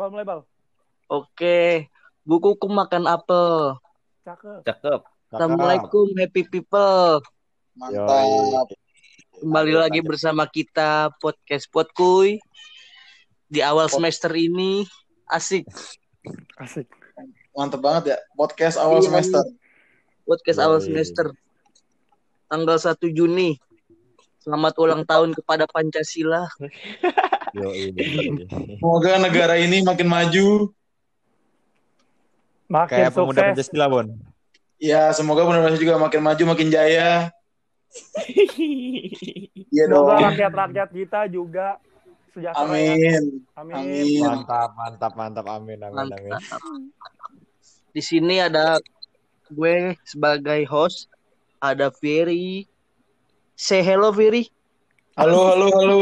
Bal mulai bal. Oke, bukuku makan apel. Cakep. Cakep. Assalamualaikum happy people. Mantap. Kembali lagi bersama kita podcast Podkuy di awal semester ini asik Asik. Mantap banget ya. Podcast awal Iya. semester. podcast awal semester tanggal 1 Juni. Selamat ulang tahun kepada Pancasila. Semoga negara ini makin maju. Makin Kayak pemuda sukses. Pancasila, Bon. Ya, semoga benar-benar juga makin maju, makin jaya. Iya dong. Semoga rakyat-rakyat kita juga sejahtera. Amin. Amin. Amin. Mantap, mantap, mantap. Amin, amin, amin. Mantap. Di sini ada gue sebagai host, ada Ferry. Say hello Ferry. Halo, halo, halo.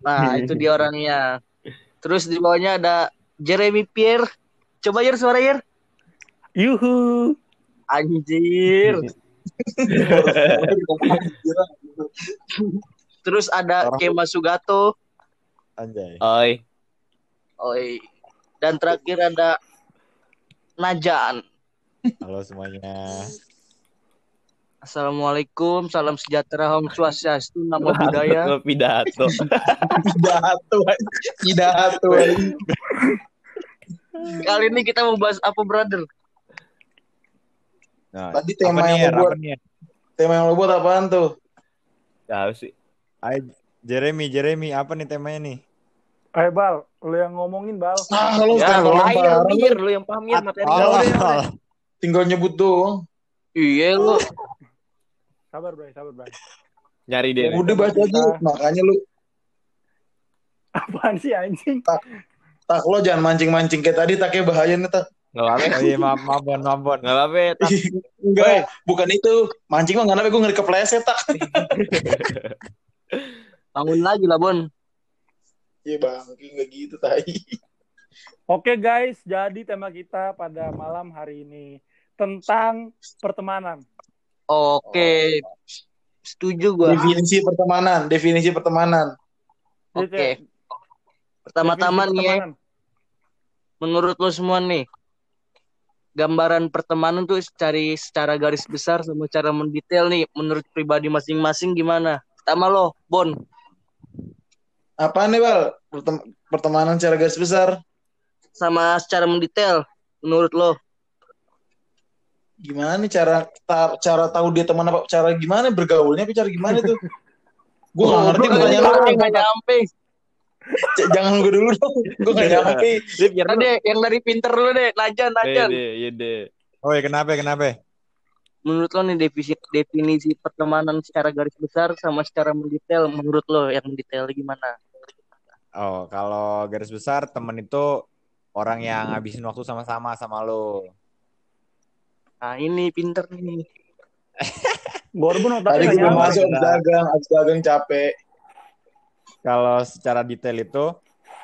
Nah, itu dia orangnya. Terus di bawahnya ada Jeremy Pierre. Coba Yer suara Yer. Yuhu. Anjir. Terus ada Orang- Kema Sugato. Anjay. Oi, Oi. Dan terakhir ada Najan. Halo semuanya. Assalamualaikum, salam sejahtera, Om Swastiastu, nama budaya. Pidato. Pidato. Pidato. Kali ini kita mau bahas apa, brother? Nah, Tadi tema nih, yang lo buat, nih? Tema yang lo buat apaan tuh? Tahu sih. Ayo, Jeremy, Jeremy, apa nih temanya nih? Eh Bal, lu yang ngomongin Bal. Ah, lo Ya, sekarang lo ngomong air, parah. Mir, lu yang paham ya materi. Oh, oh, Tinggal nyebut doang. Iya lu. Sabar Bray, sabar Bray. Nyari deh. Udah bahas lagi. Makanya lu Apaan sih anjing? tak lo jangan mancing-mancing kayak tadi taknya bahaya nih tak. Nggak apa-apa. oh iya, maaf, maaf, Bon, maaf, Bon. Nggak apa-apa. ya, Tak. Enggak, bukan itu. Mancing mah nggak gue ngeri kepleset tak. Bangun lagi lah, Bon. Iya bang, nggak gitu tai. Oke guys, jadi tema kita pada malam hari ini tentang pertemanan. Oke. Setuju gua. Definisi pertemanan, definisi pertemanan. Oke. Pertama-tama nih ya, menurut lo semua nih, gambaran pertemanan tuh cari secara garis besar sama cara mendetail nih, menurut pribadi masing-masing gimana? Pertama lo, Bon. Apaan nih bal? Pertem- pertemanan secara garis besar. Sama secara mendetail, menurut lo. Gimana nih cara ta- cara tahu dia teman apa? Cara gimana bergaulnya? Apa cara gimana tuh? Gue nggak ngerti Goblok, pertanyaan lu. nggak nyampe. C- Jangan gue dulu dong. Gue nggak nyampe. Lip, biar lu. deh, yang dari pinter lu deh, Najan, Iya Najan. deh, iya deh. Oh iya, kenapa, kenapa? Menurut lo nih definisi, definisi pertemanan secara garis besar sama secara mendetail, menurut lo yang mendetail gimana? Oh, kalau garis besar, temen itu orang yang ngabisin waktu sama-sama sama lo. Nah ini pinter nih. Gorbun otaknya Tadi gue masuk abis dagang, abis dagang capek. Kalau secara detail itu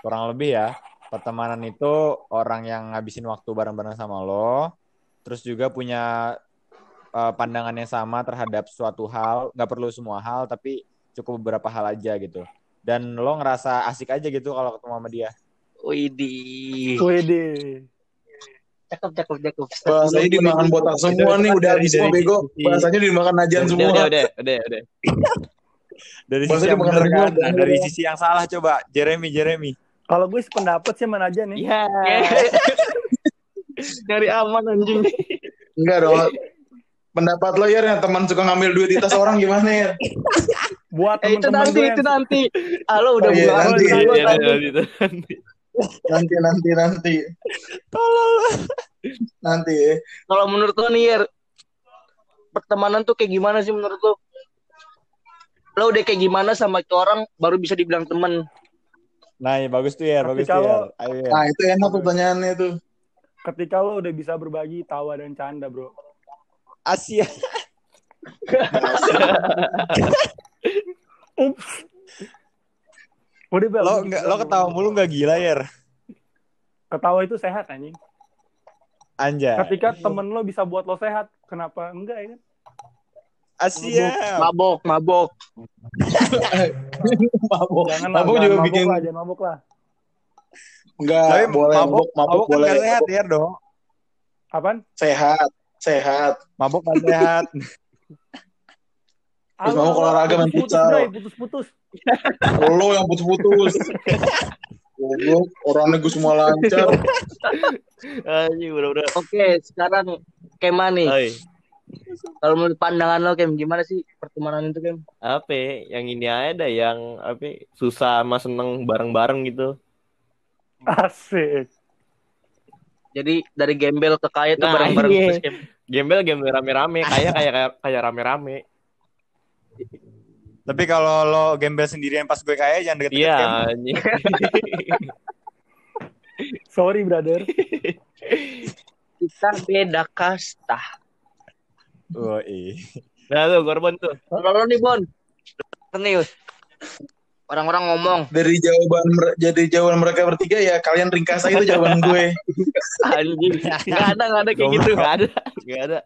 kurang lebih ya pertemanan itu orang yang ngabisin waktu bareng-bareng sama lo, terus juga punya eh, pandangan yang sama terhadap suatu hal, nggak perlu semua hal tapi cukup beberapa hal aja gitu. Dan lo ngerasa asik aja gitu kalau ketemu sama dia. Widih. Wede. Cakep, cakep, cakep. Bahasanya dimakan botak semua nih, udah habis semua Dari- bego. dari- Bahasanya dimakan najan Udah, semua. udah, udah, udah, udah. Dari sisi yang benar dari gimana? ada. Dari sisi yang salah coba, Jeremy, Jeremy. Kalau gue sependapat sih mana aja nih. Iya. Nyari aman anjing. Enggak dong. Pendapat lo ya yang teman suka ngambil duit di tas orang gimana ya? Buat Eh, itu nanti, gue itu nanti. Halo udah Oh, iya, bulan. nanti. Iya, Nanti. Nanti, nanti. Nanti nanti nanti. Kalau menurut lo nih, Yer, pertemanan tuh kayak gimana sih menurut lo? Lo udah kayak gimana sama itu orang baru bisa dibilang temen. Nah, ya, bagus tuh ya, Tapi bagus tuh ya. Ya. Nah itu enak pertanyaannya tuh. ketika lo udah bisa berbagi tawa dan canda, bro. Asia. Ups. Udah, Bel. Lo nggak lo ketawa mulu nggak gila ya? Ketawa itu sehat anjing. Anja. Ketika temen lo bisa buat lo sehat, kenapa enggak ya kan? Asia. Mabok, mabok. mabok. Jangan Mabok jangan juga mabok bikin lah, jangan mabok lah. Enggak, Tapi boleh mabok, mabok, mabok, mabok kan boleh. gak sehat ya dong. Apaan? Sehat, sehat. Mabok gak sehat. Terus mau olahraga main putus, futsal. Putus-putus. Lo yang putus-putus. Goblok, orangnya gue semua lancar. Anjing bener-bener. Oke, sekarang Kema nih. Oi, Kalau menurut pandangan lo Kem, gimana sih pertemanan itu Kem? apa ya? yang ini aja dah yang apa susah sama seneng bareng-bareng gitu. Asik. Jadi dari gembel ke kaya tuh Nah, bareng-bareng iya. terus. Gembel gembel rame-rame, kayak kayak kayak rame-rame. Tapi kalau lo gembel sendirian pas gue kaya jangan deket-deket Iya. Sorry, brother. Kita beda kasta. Oh, iya. Nah tuh korban tuh. Kalau lo nih Bon, serius. Orang-orang ngomong, Dari jawaban jadi jawaban mereka bertiga ya kalian ringkas aja itu jawaban gue. anjing. Gak ada, gak ada kayak gitu. Gak ada, gak ada.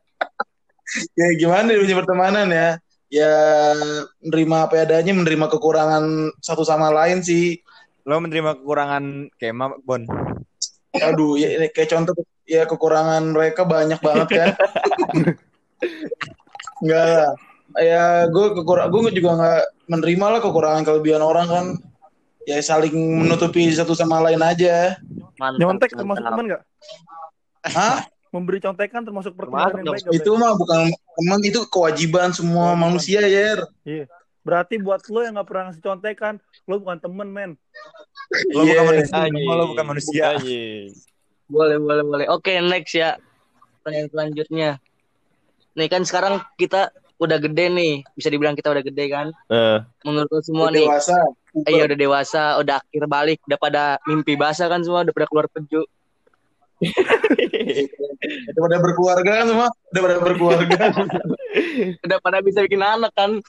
Ya gimana di dunia pertemanan ya? Ya menerima apa adanya, menerima kekurangan satu sama lain sih. Lo menerima kekurangan Kema, Bon. Aduh, ya ini kayak contoh ya kekurangan mereka banyak banget kan. Enggak lah. Ya gue kekurang gue juga nggak menerima lah kekurangan kelebihan orang kan. Ya saling menutupi satu sama lain aja. mantap. Nyontek termasuk mantap. teman nggak? Hah? Memberi contekan termasuk pertemanan yang baik Itu mah bukan teman, itu kewajiban semua Kewajiban. manusia ya. Bray? Berarti buat lo yang nggak pernah ngasih contekan, lo bukan temen, men. Lo bukan Iya. manusia. Lo bukan manusia. Boleh, boleh, boleh. Oke, next ya. Pertanyaan selanjutnya. Nih kan sekarang kita udah gede nih. Bisa dibilang kita udah gede kan? Eh, Menurut lo semua Udah nih. dewasa. Eh, Iya udah dewasa, udah akhir balik, udah pada mimpi basah kan semua, udah pada keluar peju. Udah pada berkeluarga kan semua, udah pada berkeluarga. Udah pada bisa bikin anak kan.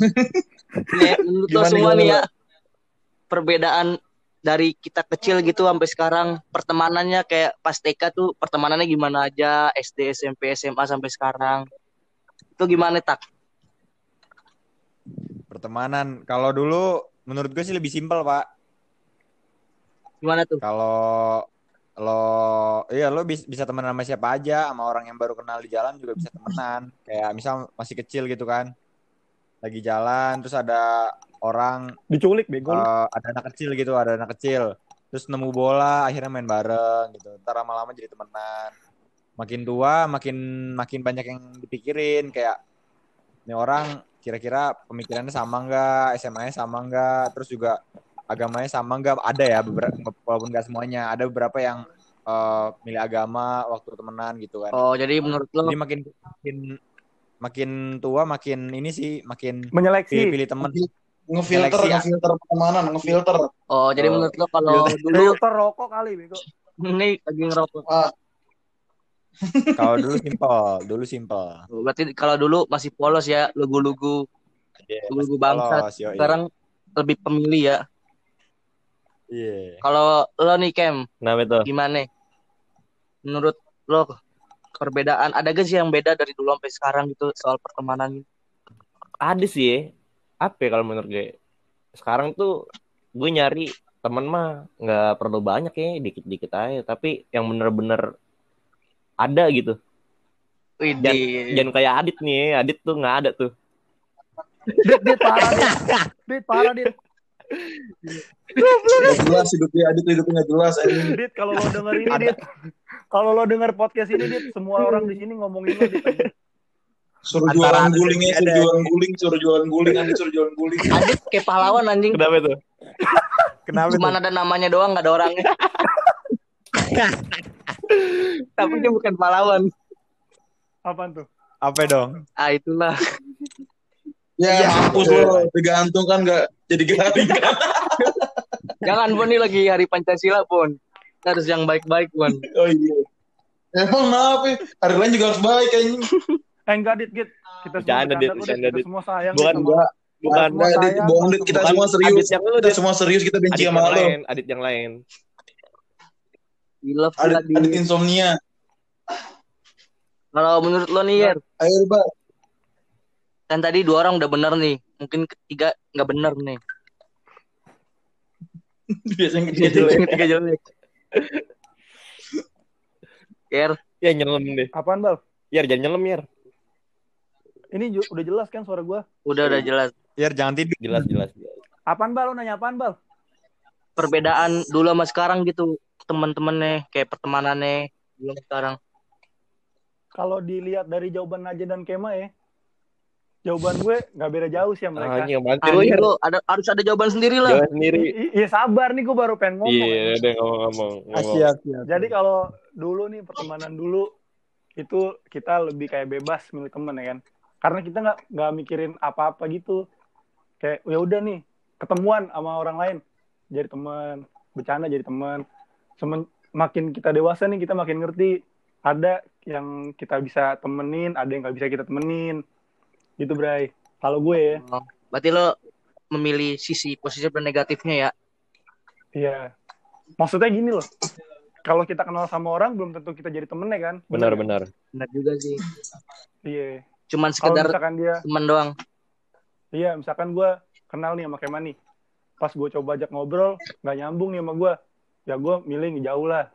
Nih, menurut lo Gimana, semua gimana, nih ya. Perbedaan dari kita kecil gitu sampai sekarang pertemanannya kayak pas TK tuh pertemanannya gimana aja SD SMP SMA sampai sekarang itu gimana tak Pertemanan. Kalau dulu menurut gue sih lebih simpel, Pak. gimana tuh Kalau lo iya lo bis- bisa temenan sama siapa aja, sama orang yang baru kenal di jalan juga bisa temenan. Kayak misal masih kecil gitu kan. Lagi jalan terus ada orang Diculik, bego. eh, ada anak kecil gitu, ada anak kecil. Terus nemu bola, akhirnya main bareng gitu. Ntar lama-lama jadi temenan. Makin tua, makin makin banyak yang dipikirin kayak ini orang kira-kira pemikirannya sama nggak, SMA-nya sama nggak, terus juga agamanya sama nggak? Ada ya beberapa, walaupun nggak semuanya. Ada beberapa yang eh, milih agama waktu temenan gitu kan. oh jadi menurut lo Jadi makin makin makin tua makin ini sih makin Menyeleksi. pilih-pilih temen. Ngefilter, Seleksi ya. ngefilter pertemanan, ngefilter. oh jadi Oh, menurut lo kalau dulu Filter rokok kali, bego. nih lagi ngerokok Kalau dulu simpel, dulu simpel. berarti kalau dulu masih polos ya lugu-lugu Iya, lugu masih bangsat polos, yoi. sekarang lebih pemilih ya Iya. kalau lo nih Kem kenapa tuh? gimana menurut lo perbedaan ada gak sih yang beda dari dulu sampai sekarang gitu soal pertemanan Ada sih ya. Apa ya kalau menurut gue? Sekarang tuh gue nyari temen mah nggak perlu banyak ya, dikit-dikit aja. Tapi yang bener-bener ada gitu. Wih, Jangan, di- jangan kayak Adit nih, Adit tuh nggak ada tuh. Dit, dit, parah, dit. Dit, parah, dit. Gak jelas hidupnya, Adit hidupnya gak jelas. anjing. Dit, kalau lo denger ini, dit. Kalau lo denger podcast ini, dit. Semua orang di sini ngomongin lo, dit. Suruh jualan Adit guling suruh jualan guling, suruh jualan guling, Adit suruh jualan guling. Adit kayak pahlawan anjing Kenapa tuh? Kenapa Cuman tuh? ada namanya doang nggak ada orangnya tapi dia bukan pahlawan Apaan tuh? Apa dong? ah itulah Ya, Iya. mampus lo, tergantung kan gak jadi garing kan. jangan pun nih lagi hari Pancasila pun Kita harus yang baik-baik pun Oh iya. Emang kenapa? Hari lain juga harus baik anjing. Eh, enggak, dit, dit. Kita semua Bercanda, Dit, Dit. semua sayang. Bukan, Enggak, Bukan, enggak, Dit, bohong, Dit. Kita bukan semua Adit serius. yang lu, Kita semua serius, kita benci sama lo. lain, Adit yang lain. Adit, Adit insomnia. kalau menurut lo nih Yer Ayo, Mbak. Kan tadi dua orang udah bener nih mungkin ketiga nggak bener nih Biasanya ketiga jelek. Tiga jelek. Yer, Ya nyelam deh. Apaan, Bal? Yer jangan nyelam Yer. Ini udah jelas kan suara gua? udah udah jelas. Yer jangan tidur. Jelas jelas. Apaan, Bal? Lo nanya apaan, Bal? Perbedaan dulu sama sekarang gitu. Teman-temannya, kayak pertemanannya dulu sama sekarang. Kalau dilihat dari jawaban Naja dan Kema ya, jawaban gue nggak beda jauh sih sama mereka. Anjing sih lu ada harus ada jawaban sendiri lah. Jalan sendiri. Iya sabar nih, gue baru pengen ngomong. Iya, udah ngomong-ngomong. Ngomong. siap, siap. Jadi kalau dulu nih pertemanan dulu itu kita lebih kayak bebas milih temen ya kan. Karena kita nggak nggak mikirin apa-apa gitu. Kayak ya udah nih ketemuan sama orang lain jadi teman, bercanda jadi teman. Semen, makin kita dewasa nih kita makin ngerti ada yang kita bisa temenin, ada yang nggak bisa kita temenin. Gitu, Bray. Kalau gue ya, Oh, Berarti lo memilih sisi positif dan negatifnya ya. iya. Maksudnya gini loh. Kalau kita kenal sama orang belum tentu kita jadi temen ya kan. Benar benar. Benar juga sih. Iya. Cuman sekedar dia teman doang. Iya, misalkan gue kenal nih sama Keman nih. Pas gue coba ajak ngobrol, nggak nyambung nih sama gue. Ya gue milih jauh lah.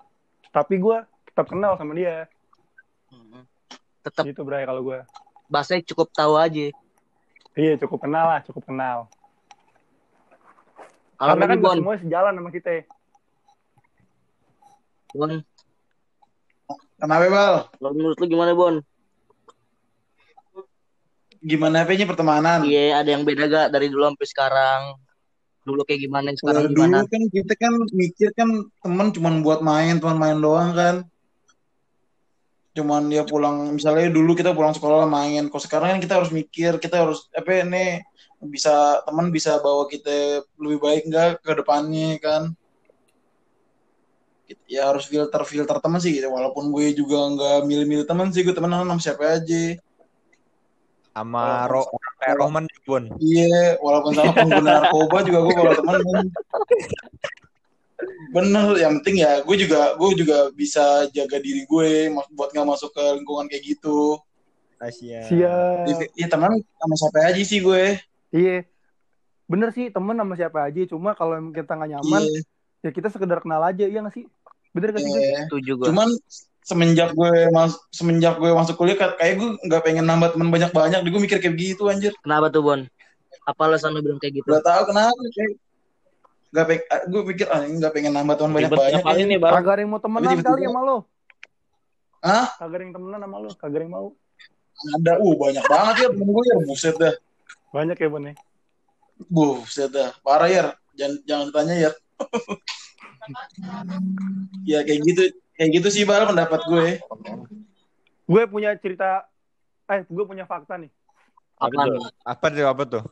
Tapi gue tetap kenal sama dia. Tetap Gitu, Bray, kalau gue. Bahasanya cukup tahu aja. Iya, cukup kenal lah, cukup kenal. Kalau Karena kan Bon, semuanya sejalan sama kita. Bon, Kenapa, Bal? kalau menurut lu gimana Bon? Gimana apa pertemanan? Iya, ada yang beda gak dari dulu sampai sekarang? Dulu kayak gimana, sekarang dulu gimana? kan kita kan mikir kan temen cuman buat main, teman main doang kan. Cuman dia pulang, misalnya dulu kita pulang sekolah main. Kalau sekarang kan kita harus mikir, kita harus apa ini bisa teman bisa bawa kita lebih baik nggak ke depannya kan. Ya harus filter filter teman sih gitu. Walaupun gue juga nggak milih-milih teman sih, gue temenan sama siapa aja. Sama Ro Roman Bun. Iya, walaupun sama pengguna narkoba juga gue kalau teman bener yang penting ya gue juga gue juga bisa jaga diri gue buat nggak masuk ke lingkungan kayak gitu Asia. Siap. Jadi, ya teman sama siapa aja sih gue Iya. Bener sih, temen sama siapa aja. Cuma kalau kita nggak nyaman, iya ya kita sekedar kenal aja. Iya nggak sih? Bener gak sih? Iya. Setuju gue. cuman semenjak gue mas semenjak gue masuk kuliah kayak gue nggak pengen nambah teman banyak banyak gue mikir kayak gitu anjir Kenapa tuh Bon? Apa alasan lu bilang kayak gitu? Gak tahu kenapa kayak nggak pengen gue pikir ah nggak pengen nambah teman banyak banyak kali nih, Bang. Kagak yang mau temenan kali sama lo. Hah? Kagak yang temenan sama lo. Kagak yang mau. ada uh banyak banget ya temen gue ya buset dah Banyak ya, Bon ya? Buset dah, parah ya. Jangan jangan ditanya ya. ya kayak gitu, kayak gitu sih bal pendapat gue. Gue punya cerita, eh gue punya fakta nih. Apaan? Apa tuh? Apa tuh?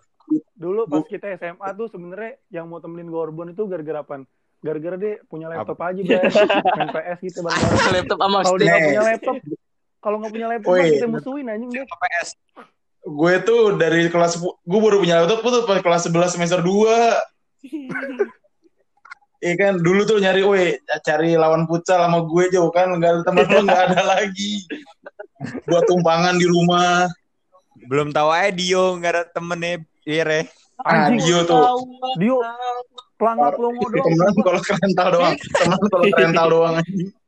Dulu pas kita SMA tuh sebenarnya yang mau temenin Gorbon itu gara-gara apa? Gara-gara dia punya laptop aja, Bray. Main PS gitu bareng-bareng. Laptop sama Kalau dia nggak punya laptop, kalau nggak punya laptop, Woi. mah kita musuhin anjing deh. PS. Gue tuh dari kelas gue baru punya laptop tuh pas kelas 11 semester 2. Iya kan dulu tuh nyari, weh cari lawan futsal sama gue jauh kan nggak ada teman lu nggak ada lagi. Buat tumpangan di rumah. Belum tahu aja Dio nggak ada temennya. Iya, Re. Anjing. Dio tuh. Dio, pelangap longo doang. Temen kalau kerental doang. Temen kalau kerental doang.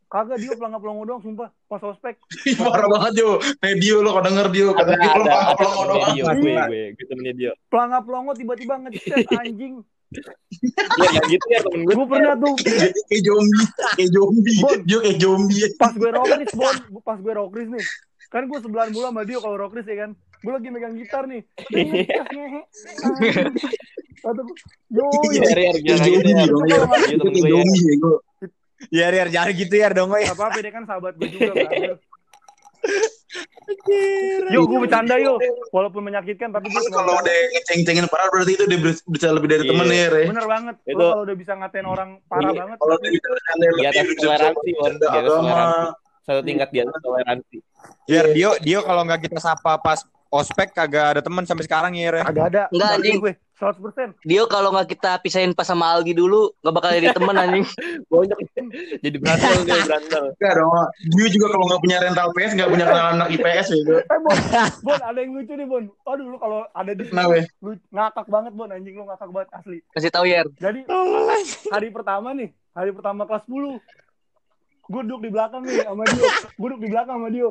Kagak Dio pelangap longo doang, sumpah. Pas ospek. Parah banget Jo. Nih Dio lo kalau denger Dio kata Ada, Dio lo ada, pelangap pelongo temennya doang. dia, gue, gue, gue temennya dia. Pelangap longo tiba-tiba ngechat anjing. Iya, yang gitu ya temen gue. Gue pernah tuh kayak zombie, kayak zombie. Bon. Dia kayak zombie. pas gue rockris, Bon. Pas gue rockris nih. Kan gue sebelahan mulu sama Dio kalau rockris ya kan. Gue lagi megang gitar nih. Gue, yo, yo. Iya, jangan gitu ya. Iya, ya. ya. Iya, gitu ya dong, ya. Apa-apa, dia kan sahabat gue juga. Yo, gue bercanda yo. Walaupun menyakitkan, tapi gue kalau udah ngeceng-cengin parah berarti itu dia bisa lebih dari Iya. temen ya, Re. Bener banget. Itu- kalau udah bisa ngatain orang parah Iya, banget, Kalau dia bisa bercanda lebih Di atas bisa toleransi, Di atas toleransi. Satu tingkat di atas toleransi. Iya, Dio, Dio kalau nggak kita sapa pas ospek kagak ada teman sampai sekarang ya, kagak ada. Enggak, anjing. gue. 100%. Dio kalau nggak kita pisahin pas sama Aldi dulu nggak bakal jadi temen anjing. Banyak jadi berandal dia berandal. Enggak dong. Dia juga kalau nggak punya rental PS, nggak punya kenalan anak IPS gitu. Eh, Bon, Bon, ada yang lucu nih, Bon. Aduh, lu kalau ada di sini, Kenapa ya? lu ngakak banget, Bon. Anjing lu ngakak banget, asli. Kasih tahu Yer. Jadi, hari pertama nih, hari pertama kelas 10. Gue duduk di belakang nih sama Dio. Gue duduk di belakang sama Dio.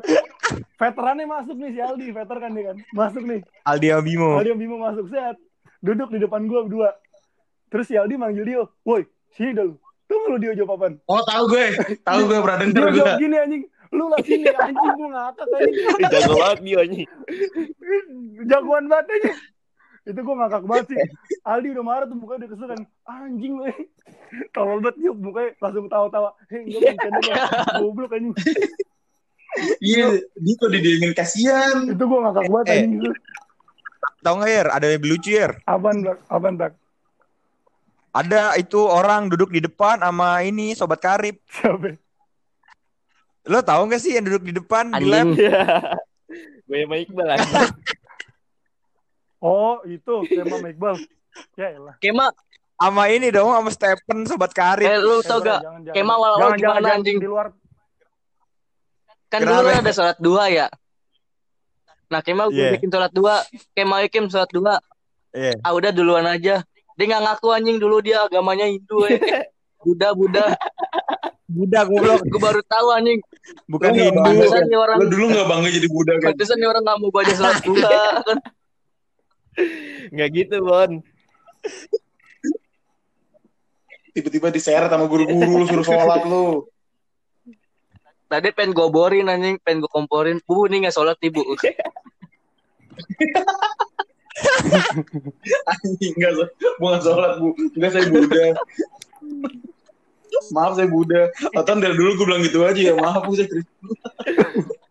Veterannya masuk nih si Aldi, veteran kan dia kan. Masuk nih. Aldi Abimo. Aldi yang Bimo masuk set. Duduk di depan gue berdua. Terus si Aldi manggil Dio. Woi, sini dah lu. Tunggu lu Dio jawab apaan. Oh tahu gue, tahu gue pernah denger Dio gue. jawab gini anjing. Lu lah sini anjing gue ngakak anjing. Jago banget dia anjing. Jagoan banget aja. Itu gue ngakak banget sih. Aldi udah marah tuh mukanya udah kesel kan. Anjing lu. eh. Tolol banget dia mukanya langsung tawa-tawa. Hei, gue bercanda ya. Goblok anjing. Iya, dia kok didiemin kasihan. Itu gue ngakak banget Eh. anjing. Tahu nggak Yer? Ada yang lucu Yer. Apaan, Bak? Apaan, Tak? Ada itu orang duduk di depan sama ini sobat karib. Siapa? Lo tahu nggak sih yang duduk di depan di lab? Gue sama Iqbal anjing. Oh, itu. Tema Iqbal. Ya elah. Kema, Sama ini dong, sama Stephen sobat karib. eh lu tau Eh, gak? jangan, jangan. Kema awal-awal jangan, gimana jangan. anjing? Di luar. Kan Kenapa? dulu ada sholat dua ya. Nah, Kema gue Iya. bikin sholat dua. Kema Ikim sholat dua. Iya. Ah udah duluan aja. Dia nggak ngaku anjing dulu dia agamanya Hindu eh. Buddha, Buddha. Budak goblok, Gue baru tahu anjing. bukan Lu Hindu. bangga. Pantesan nih orang Lo dulu nggak bangga jadi budak kan? Pantesan nih orang nggak mau baca sholat dua kan. Nggak gitu, Bon. Tiba-tiba diseret sama guru-guru lu suruh sholat lu. Tadi pengen gue borin anjing, pengen gue komporin. Bu, ini nggak sholat ibu. Anjing enggak, gue nggak sholat bu. Enggak saya Buddha. Maaf saya Buddha. Atau dari dulu gue bilang gitu aja ya. Maaf bu saya Kristen.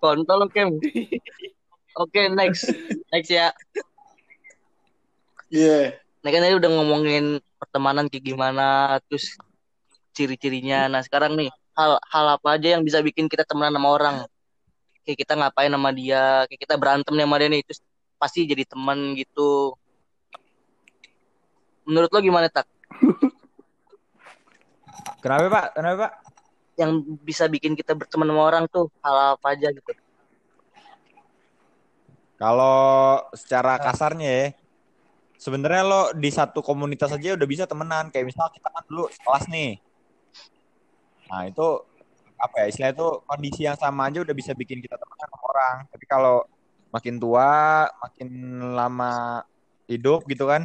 Kontol Kem. Oke, next. Next ya. Iya. Nah kan tadi udah ngomongin pertemanan kayak gimana, terus ciri-cirinya. Nah sekarang nih, hal hal apa aja yang bisa bikin kita temenan sama orang? Kayak kita ngapain sama dia, kayak kita berantem nih sama dia nih, terus pasti jadi teman gitu. Menurut lo gimana tak? Kenapa Pak? Kenapa Pak? Yang bisa bikin kita berteman sama orang tuh hal apa aja gitu? Kalau secara kasarnya ya, sebenarnya lo di satu komunitas aja udah bisa temenan. Kayak misal kita kan dulu kelas nih. Nah itu apa ya istilahnya itu kondisi yang sama aja udah bisa bikin kita temenan sama orang. Tapi kalau makin tua, makin lama hidup gitu kan,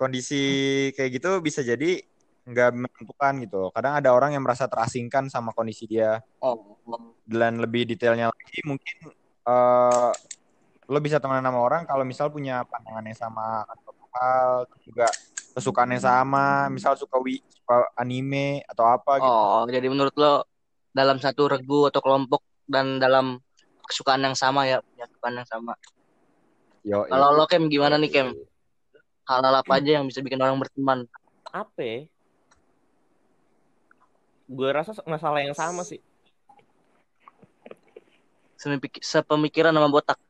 kondisi kayak gitu bisa jadi nggak menentukan gitu. Kadang ada orang yang merasa terasingkan sama kondisi dia. Oh, dan lebih detailnya lagi mungkin eh lo bisa temenan sama orang kalau misal punya pandangan yang sama hal terus juga kesukaan yang sama misal suka wi suka anime atau apa gitu oh, jadi menurut lo dalam satu regu atau kelompok dan dalam kesukaan yang sama ya, punya kesukaan yang sama. Yo, Kalau lo Kem gimana nih Kem? Hal-hal apa aja yang bisa bikin orang berteman? Apa ya? Gue rasa masalah yang sama sih. Sepemikiran sama botak.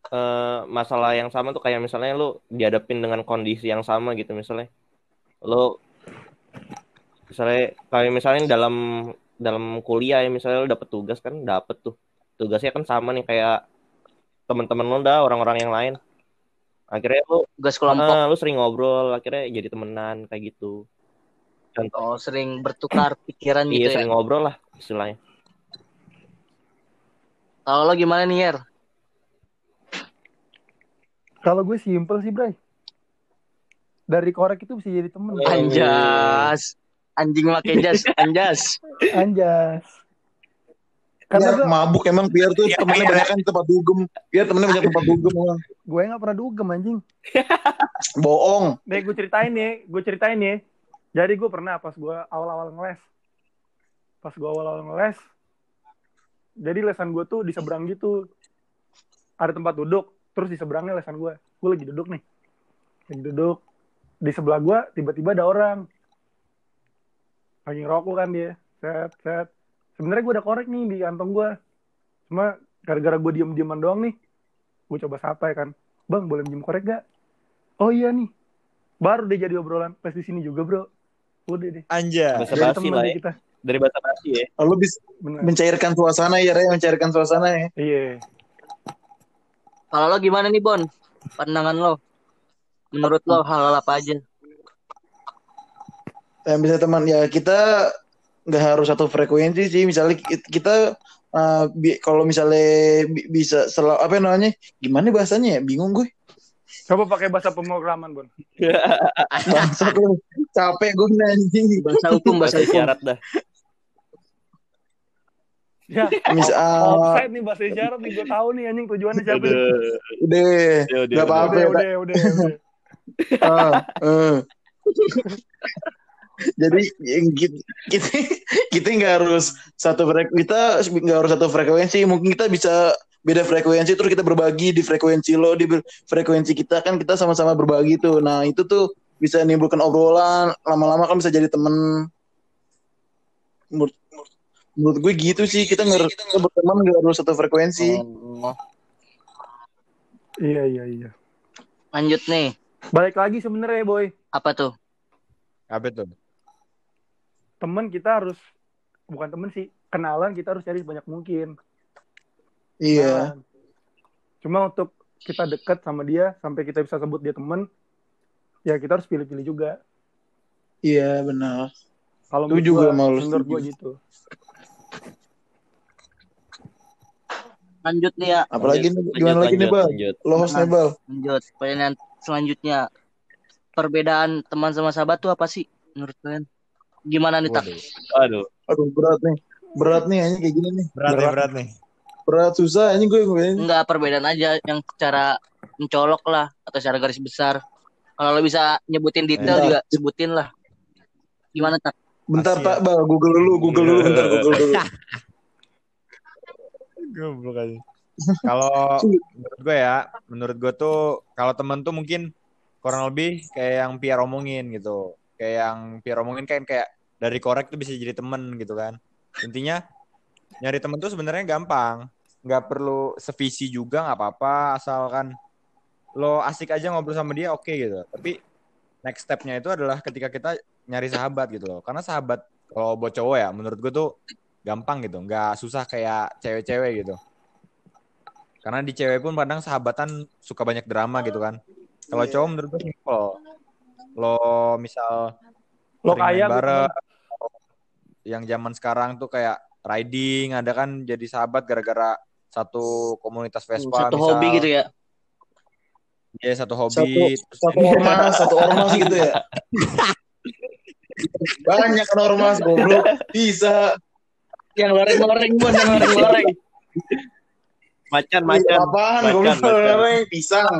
Eh masalah yang sama tuh kayak misalnya lu dihadapin dengan kondisi yang sama gitu misalnya lu misalnya kayak misalnya dalam dalam kuliah ya misalnya lu dapet tugas kan dapet tuh tugasnya kan sama nih kayak teman-teman lu dah orang-orang yang lain akhirnya lu Tugas kelompok. ah, lu sering ngobrol akhirnya jadi temenan kayak gitu contoh Oh, sering bertukar pikiran iya gitu ya. sering ngobrol lah istilahnya Kalau lo gimana nih, Yer? Kalau gue simple sih, Bray. Dari korek itu bisa jadi temen. Oh. Anjas. Anjing pakai jas, anjas. Anjas. Karena Karena gue, mabuk emang biar tuh temennya banyak kan tempat dugem. Biar temennya banyak tempat dugem gue gak pernah dugem anjing. Bohong. Nih gue ceritain nih, gue ceritain nih. Jadi gue pernah pas gue awal-awal ngeles. Pas gue awal-awal ngeles. Jadi lesan gue tuh di seberang gitu. Ada tempat duduk. Terus di seberangnya lesan gue. Gue lagi duduk nih. Lagi duduk. Di sebelah gue tiba-tiba ada orang. Lagi ngerokok kan dia. Set, set. Sebenarnya gue udah korek nih di kantong gue. Cuma gara-gara gue diem-dieman doang nih. Gue coba sapa ya kan. Bang boleh minjem korek gak? Oh iya nih. baru deh jadi obrolan pas di sini juga bro udah deh Anja. Bahasa jadi basi lah ya. kita Dari bahasa basi ya. Lalu bisa bener mencairkan suasana ya, Ray, mencairkan suasana ya. iya Kalau lo gimana nih Bon? Pandangan lo? Menurut lo hal-hal apa aja? yang bisa teman ya kita nggak harus satu frekuensi sih misalnya ki- kita uh, bi- kalau misalnya bi- bisa selalu apa namanya gimana bahasanya ya bingung gue coba pakai bahasa pemrograman bon lu capek gue nanti Bahasa hukum, bahasa Bahasa isyarat dah. Ya. Mis- off- ah. offside nih bahasa isyarat nih gue tahu nih anjing tujuannya siapa udah Udah, udah, nggak apa-apa udah udah udah udah Ah, eh. jadi kita kita kita nggak harus satu frek kita nggak harus satu frekuensi mungkin kita bisa beda frekuensi terus kita berbagi di frekuensi lo di frekuensi kita kan kita sama-sama berbagi tuh. Nah itu tuh bisa menimbulkan obrolan lama-lama kan bisa jadi temen. Menurut, menurut gue gitu sih kita nggak harus- berteman nggak harus satu frekuensi. Oh, iya iya iya. Lanjut nih. balik lagi sebenarnya boy. Apa tuh? Apa tuh? temen kita harus bukan temen sih kenalan kita harus cari sebanyak mungkin. Iya. Kenalan. cuma untuk kita dekat sama dia sampai kita bisa sebut dia temen ya kita harus pilih-pilih juga. Iya benar. Kalau Setuju menurut gue sama lu, gua- menurut gua gitu Lanjut nih ya. apalagi nih, Lanjut, gimana lagi nih bal lanjut. lo host nih bal Lanjut. Pertanyaan selanjutnya. Perbedaan teman sama sahabat tuh apa sih menurut kalian? Gimana nih tak? Aduh. aduh berat nih berat nih hanya kayak gini nih Berat, nih, Berat. berat nih. berat susah ini gue gue Enggak perbedaan aja yang secara mencolok lah atau secara garis besar. Kalau lo bisa nyebutin detail Bentar. juga sebutin lah. Gimana tak? bentar Asia. tak bal google dulu google dulu bentar google dulu Goblok aja. Kalau menurut gue ya, menurut gue tuh kalau temen tuh mungkin kurang lebih kayak yang Pierre omongin gitu. Kayak yang Pierre omongin kan kayak dari korek tuh bisa jadi temen gitu kan. Intinya nyari temen tuh sebenarnya gampang. Nggak perlu sevisi juga nggak apa-apa asalkan lo asik aja ngobrol sama dia oke gitu. Tapi next stepnya itu adalah ketika kita nyari sahabat gitu loh. Karena sahabat kalau buat cowok ya menurut gue tuh gampang gitu. Nggak susah kayak cewek-cewek gitu. Karena di cewek pun kadang sahabatan suka banyak drama gitu kan. Kalau Iya. cowok menurut gue simple. Lo misal lo kaya gitu bareng, yang zaman sekarang tuh kayak riding ada kan jadi sahabat gara-gara satu komunitas Vespa Satu misal. hobi gitu ya. Iya, satu satu hobi. Terus satu ormas satu ormas gitu ya banyak kan ormas goblok bisa Yang loreng-loreng bon, yang loreng-loreng. Macan, Iya, macan. apaan Macan, macan. loreng pisang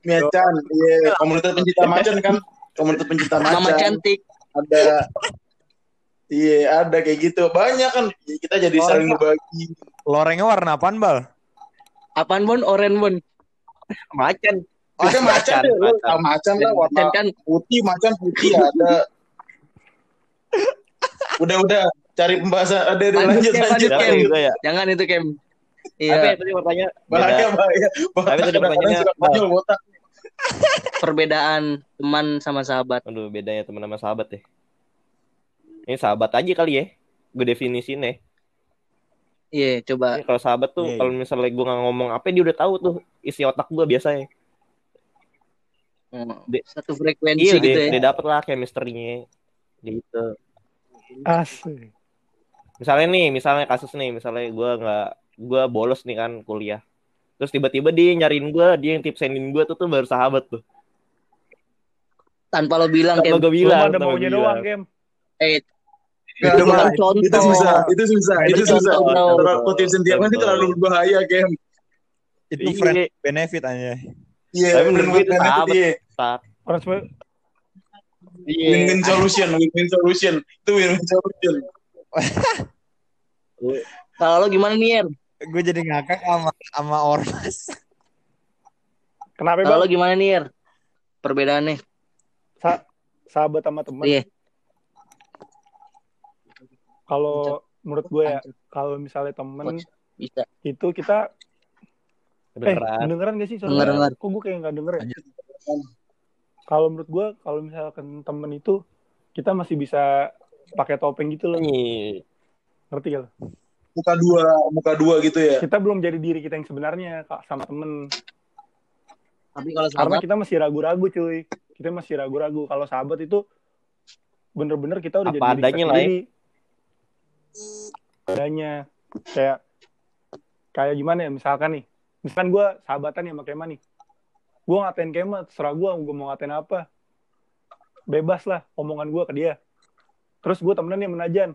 miacan iya komunitas pencinta macan kan komunitas pencinta Mama macan cantik. ada iya ada kayak gitu banyak kan kita jadi Oh, saling iya. berbagi lorengnya warna apaan, Bal? Apaan bon? Oren bon. Macan. kita macan deh lu macan. macan lah warna Dan kan putih macan putih ada udah udah cari pembahasan ada ada Lanjut, lanjut lanjut lanjut, Kem. juga ya? jangan itu Kem. Tapi Iya, tadi bertanya bahaya beda. bahaya Tapi bahaya tadi pertanyaannya, konyol botak perbedaan teman sama sahabat. Aduh, bedanya teman sama sahabat ya. Ini sahabat aja kali ya. Gue definisin ya. Iya, coba. Ini kalau sahabat tuh, Iya, iya. kalau misalnya gue nggak ngomong apa, dia udah tahu tuh isi otak gue biasanya. Di- Satu frekuensi Iya, gitu dia, ya. dia dapet lah chemistry-nya. Gitu. asik Misalnya nih, misalnya kasus nih, misalnya gue nggak, gue bolos nih kan kuliah. Terus tiba-tiba dia nyariin gue, dia yang tipsenin gue tuh tuh baru sahabat tuh. Tanpa lo bilang Tanpa gue bilang. ada tanpa maunya gua doang bilang. game Eh, Gak itu bukan contoh. itu susah itu susah itu Itu susah terlalu tips tiap nanti terlalu berbahaya game Itu Iya. friend benefit aja. iya Tapi menurut gue itu sahabat. iya orang semua Iya. win-win solution win-win solution itu win-win solution Kalau lo gimana nih, Er? Gue jadi ngakak sama sama ormas. kenapa Kalau bang lo gimana nih, Er? Perbedaannya. Sa- sahabat sama teman Iya. kalau menurut gue ya kalau misalnya temen Bisa. itu kita eh Beneran. dengeran gak sih Denger, denger. kok gue kayak nggak denger ya kalau menurut gue kalau misalkan temen itu kita masih bisa pakai topeng gitu loh. Nih, ngerti gak lo? Muka dua, muka dua gitu ya. kita belum jadi diri kita yang sebenarnya Kak, sama temen. Tapi kalau karena sahabat kita masih ragu-ragu cuy. Kita masih ragu-ragu. Kalau sahabat itu bener-bener kita udah Apa jadi diri kita adanya lah ya. sendiri. Adanya. Kayak kayak gimana ya? Misalkan nih. Misalkan gue sahabatan ya sama Kema nih. Gue ngatain Kema terserah gue gue mau ngatain apa. Bebas lah omongan gue ke dia terus gue temenan yang menajan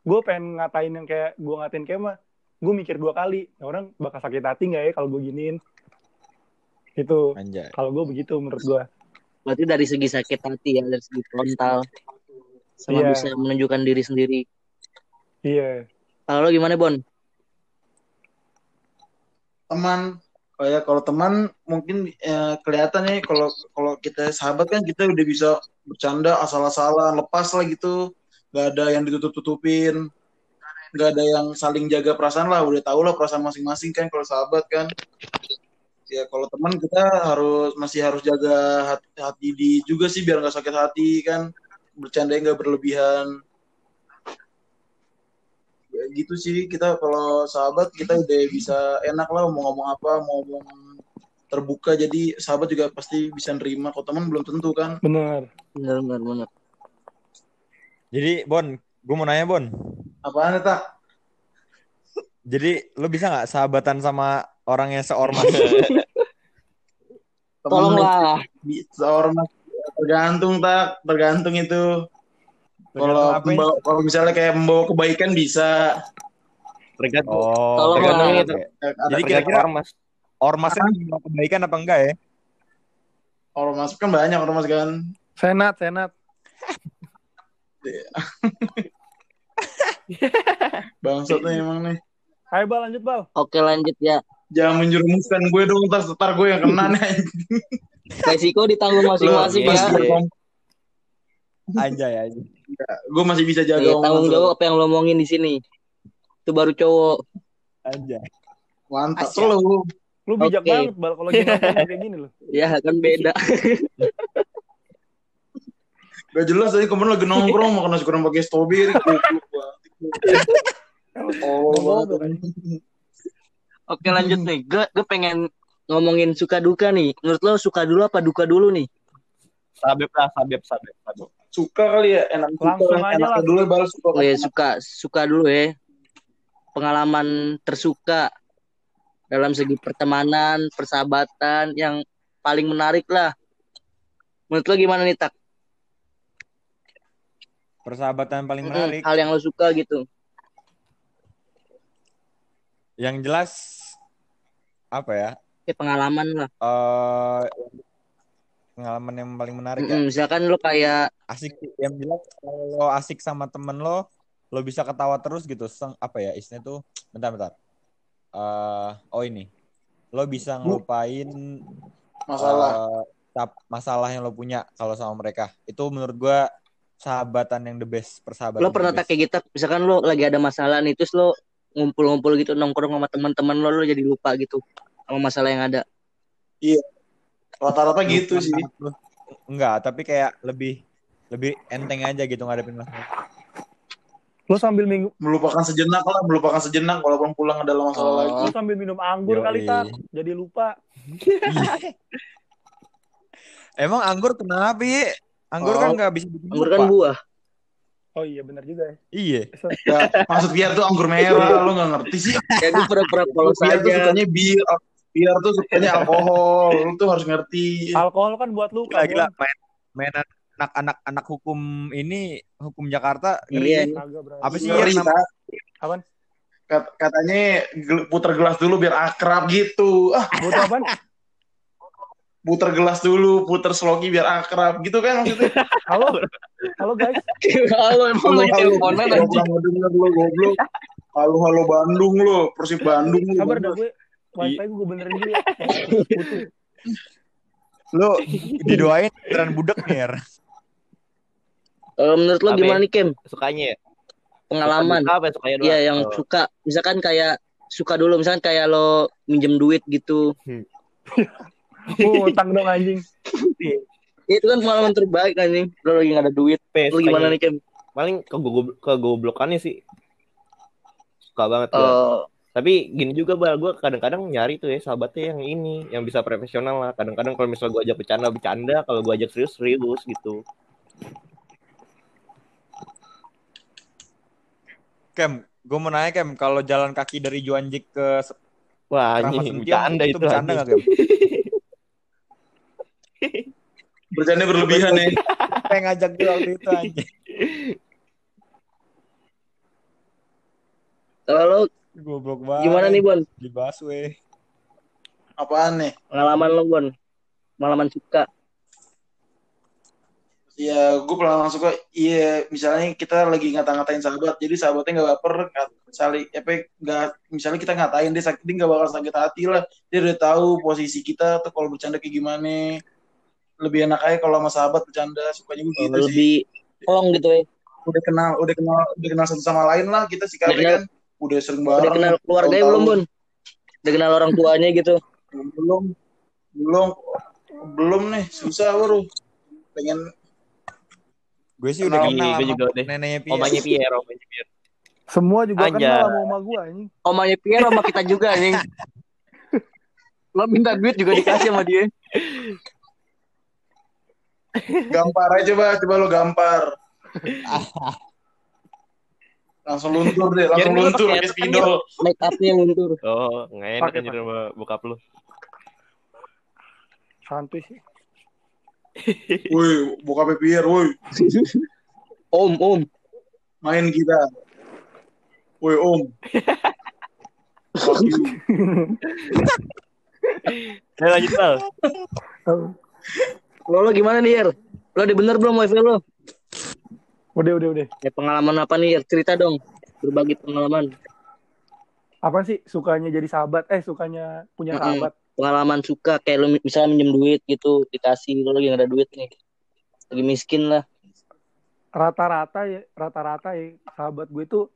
gue pengen ngatain yang kayak gue ngatain Kema gue mikir dua kali. Ya orang bakal sakit hati nggak ya kalau gue giniin? Itu kalau gue begitu menurut gue berarti dari segi sakit hati ya, dari segi frontal. Sama Iya. bisa menunjukkan diri sendiri. iya. Kalau lo gimana Bon? Teman, kayak kalau teman mungkin eh, kelihatan nih kalau kalau kita sahabat kan kita udah bisa bercanda asal-asalan, lepas lah gitu. Gak ada yang ditutup-tutupin. Gak ada yang saling jaga perasaan lah. Udah tau lah perasaan masing-masing kan kalau sahabat kan. Ya kalau teman kita harus masih harus jaga hati, hati di juga sih biar nggak sakit hati kan. Bercanda nggak berlebihan. Ya gitu sih. Kita kalau sahabat kita udah bisa enak lah mau ngomong apa mau ngomong terbuka. Jadi sahabat juga pasti bisa nerima. Kalau teman belum tentu kan. Bener Bener bener bener. Jadi Bon, gue mau nanya Bon. apaan ya tak Jadi lu bisa nggak sahabatan sama orang yang seormas? Tolonglah. seorang tergantung tak tergantung itu kalau apa ya? membawa- kalau misalnya kayak membawa kebaikan bisa tergantung Oh, Tolong tergantung ada Jadi kira-kira ormas. ormasnya mau kebaikan apa enggak ya? orang masuk kan banyak orang masuk kan senat senat bangsat nih emang nih ayo bal lanjut bal Oke lanjut ya. jangan menjerumuskan gue dong ntar ntar gue yang kena nih Resiko ditanggung masing-masing ya. iya. Anjay anjay. Gue masih bisa jaga Iya, omongan tanggung jawab apa yang lo omongin di sini. Itu baru cowok. Anjay. mantap Asyik. lu lu bijak Oke. banget bal kalau gini kayak gini lo Ya kan beda. Gak jelas tadi kemarin lagi nongkrong makan nasi goreng pakai strawberry. Oh. Oke lanjut nih. Gue gue pengen ngomongin suka duka nih. Menurut lo suka dulu apa duka dulu nih? Sabep lah, sabep, sabep, sabep. suka kali ya enak Langsung suka, aja enaknya lah. dulu ya balas suka Oh ya suka suka dulu ya. Pengalaman tersuka dalam segi pertemanan, persahabatan yang paling menarik lah. Menurut lo gimana nih tak? Persahabatan paling menarik. Hal yang lo suka gitu. Yang jelas apa ya? Kayak pengalaman lah. Eh pengalaman yang paling menarik ya. Mm-mm, misalkan lo kayak Asik yang kalau lo asik sama temen lo, lo bisa ketawa terus gitu. Seng, apa ya istilahnya tuh? Bentar bentar. Eh oh ini. Lo bisa ngelupain masalah. cap- masalah yang lo punya kalau sama mereka. Itu menurut gua sahabatan yang the best, persahabatan. lo pernah tak kayak gitu misalkan lo lagi ada masalah nih terus lo ngumpul-ngumpul gitu nongkrong sama teman-teman lo lo jadi lupa gitu sama masalah yang ada Rata-rata gitu sih. Enggak, tapi kayak lebih lebih enteng aja gitu ngadepin masalah. lu sambil minggu Melupakan sejenak lah, melupakan sejenak walaupun pulang adalah masalah Oh. lagi. lu sambil minum anggur Yoi. kali tak jadi lupa Emang anggur kenapa, Bi? Anggur Oh. kan nggak bisa bikin anggur lupa. kan buah oh iya benar juga ya Iya. Ya, maksud biar tuh anggur merah, lo gak ngerti sih. ya gue pura-pura polos Biar tuh aja sukanya bir, biar tuh sukanya alkohol. Lu tuh harus ngerti. alkohol kan buat luka Gila, gila. Bon. Main, mainan anak-anak anak hukum ini hukum Jakarta Iya. ngeri. Kagak, bro. Apa sih Ngeri? Apaan? Kat- katanya gel- puter gelas dulu biar akrab gitu. Ah, buat apaan puter gelas dulu, puter sloki biar akrab gitu kan maksudnya. halo halo guys halo emang lagi teleponan anjing halo. Halo Bandung lo, Persib Bandung lo. sabar dah gue wifi gue benerin dulu ya. Lu didoain beneran budek nih. Kalau menurut lo Apa gimana nih Kem Sukanya ya? pengalaman Suka apa ya, sukanya doang? iya yang Oh. suka misalkan kayak suka dulu misalkan kayak lo minjem duit gitu oh utang dong anjing Itu kan pengalaman terbaik anjing. Lo lagi gak ada duit. Pe, Lu gimana nih, Kem? Paling ke kegoblokannya sih. Suka banget gua. Tapi gini juga bal, gue kadang-kadang nyari tuh ya sahabatnya yang ini, yang bisa profesional lah. Kadang-kadang kalau misalnya gue ajak bercanda bercanda, kalau gue ajak serius serius gitu. Kem, gue mau nanya Kem, kalau jalan kaki dari Juanjik ke Wah, ini bercanda itu itu. bercanda anjing. nggak Kem? Bercanda berlebihan ya. Pengen ngajak gue waktu itu anjing. kalau Goblok banget. gimana nih, Bon? Di busway. Apaan nih? Pengalaman lo, Bon? Pengalaman suka. Ya, gue pernah langsung suka. Iya, misalnya kita lagi ngata-ngatain sahabat, jadi sahabatnya nggak baper, nggak saling, apa, nggak, misalnya kita ngatain dia sakit, dia nggak bakal sakit hati lah. Dia udah tahu posisi kita tuh kalau bercanda kayak gimana. Lebih enak aja kalau sama sahabat bercanda, sukanya gue gitu sih. lebih plong gitu ya. Udah kenal, udah kenal, udah kenal satu sama lain lah kita kenal- kan. Udah sering bareng. Udah kenal keluarganya belum, Bon? Udah kenal orang tuanya gitu. Belum, belum, belum nih, susah bro. Pengen Gue sih udah Kenal. gue juga udah. neneknya Pia. Omanya Pierre, omanya Pierre. Semua juga Anjay. kenal sama oma gue anjing. Omanya Pierre sama kita juga anjing. Lo minta duit juga dikasih sama dia. gampar aja coba, coba lo gampar. langsung luntur deh, langsung luntur pakai spidol. Make up-nya luntur. Oh, nggak enak anjir sama bokap lu. Santuy sih. Woi, bokapnya Pierre, woi, Om, om. main kita. Woi, Om. Ayo lanjut. Lo, lo gimana nih, Yer? Lo udah bener belum wifi lo? Udah, udah, udah. Ya, pengalaman apa nih? Cerita dong. Berbagi pengalaman. Apa sih sukanya jadi sahabat? Eh, sukanya punya sahabat. Pengalaman suka, kayak lo misalnya minjem duit gitu, dikasih. Lo lagi gak ada duit nih. Lagi miskin lah. Rata-rata ya, rata-rata ya sahabat gue tuh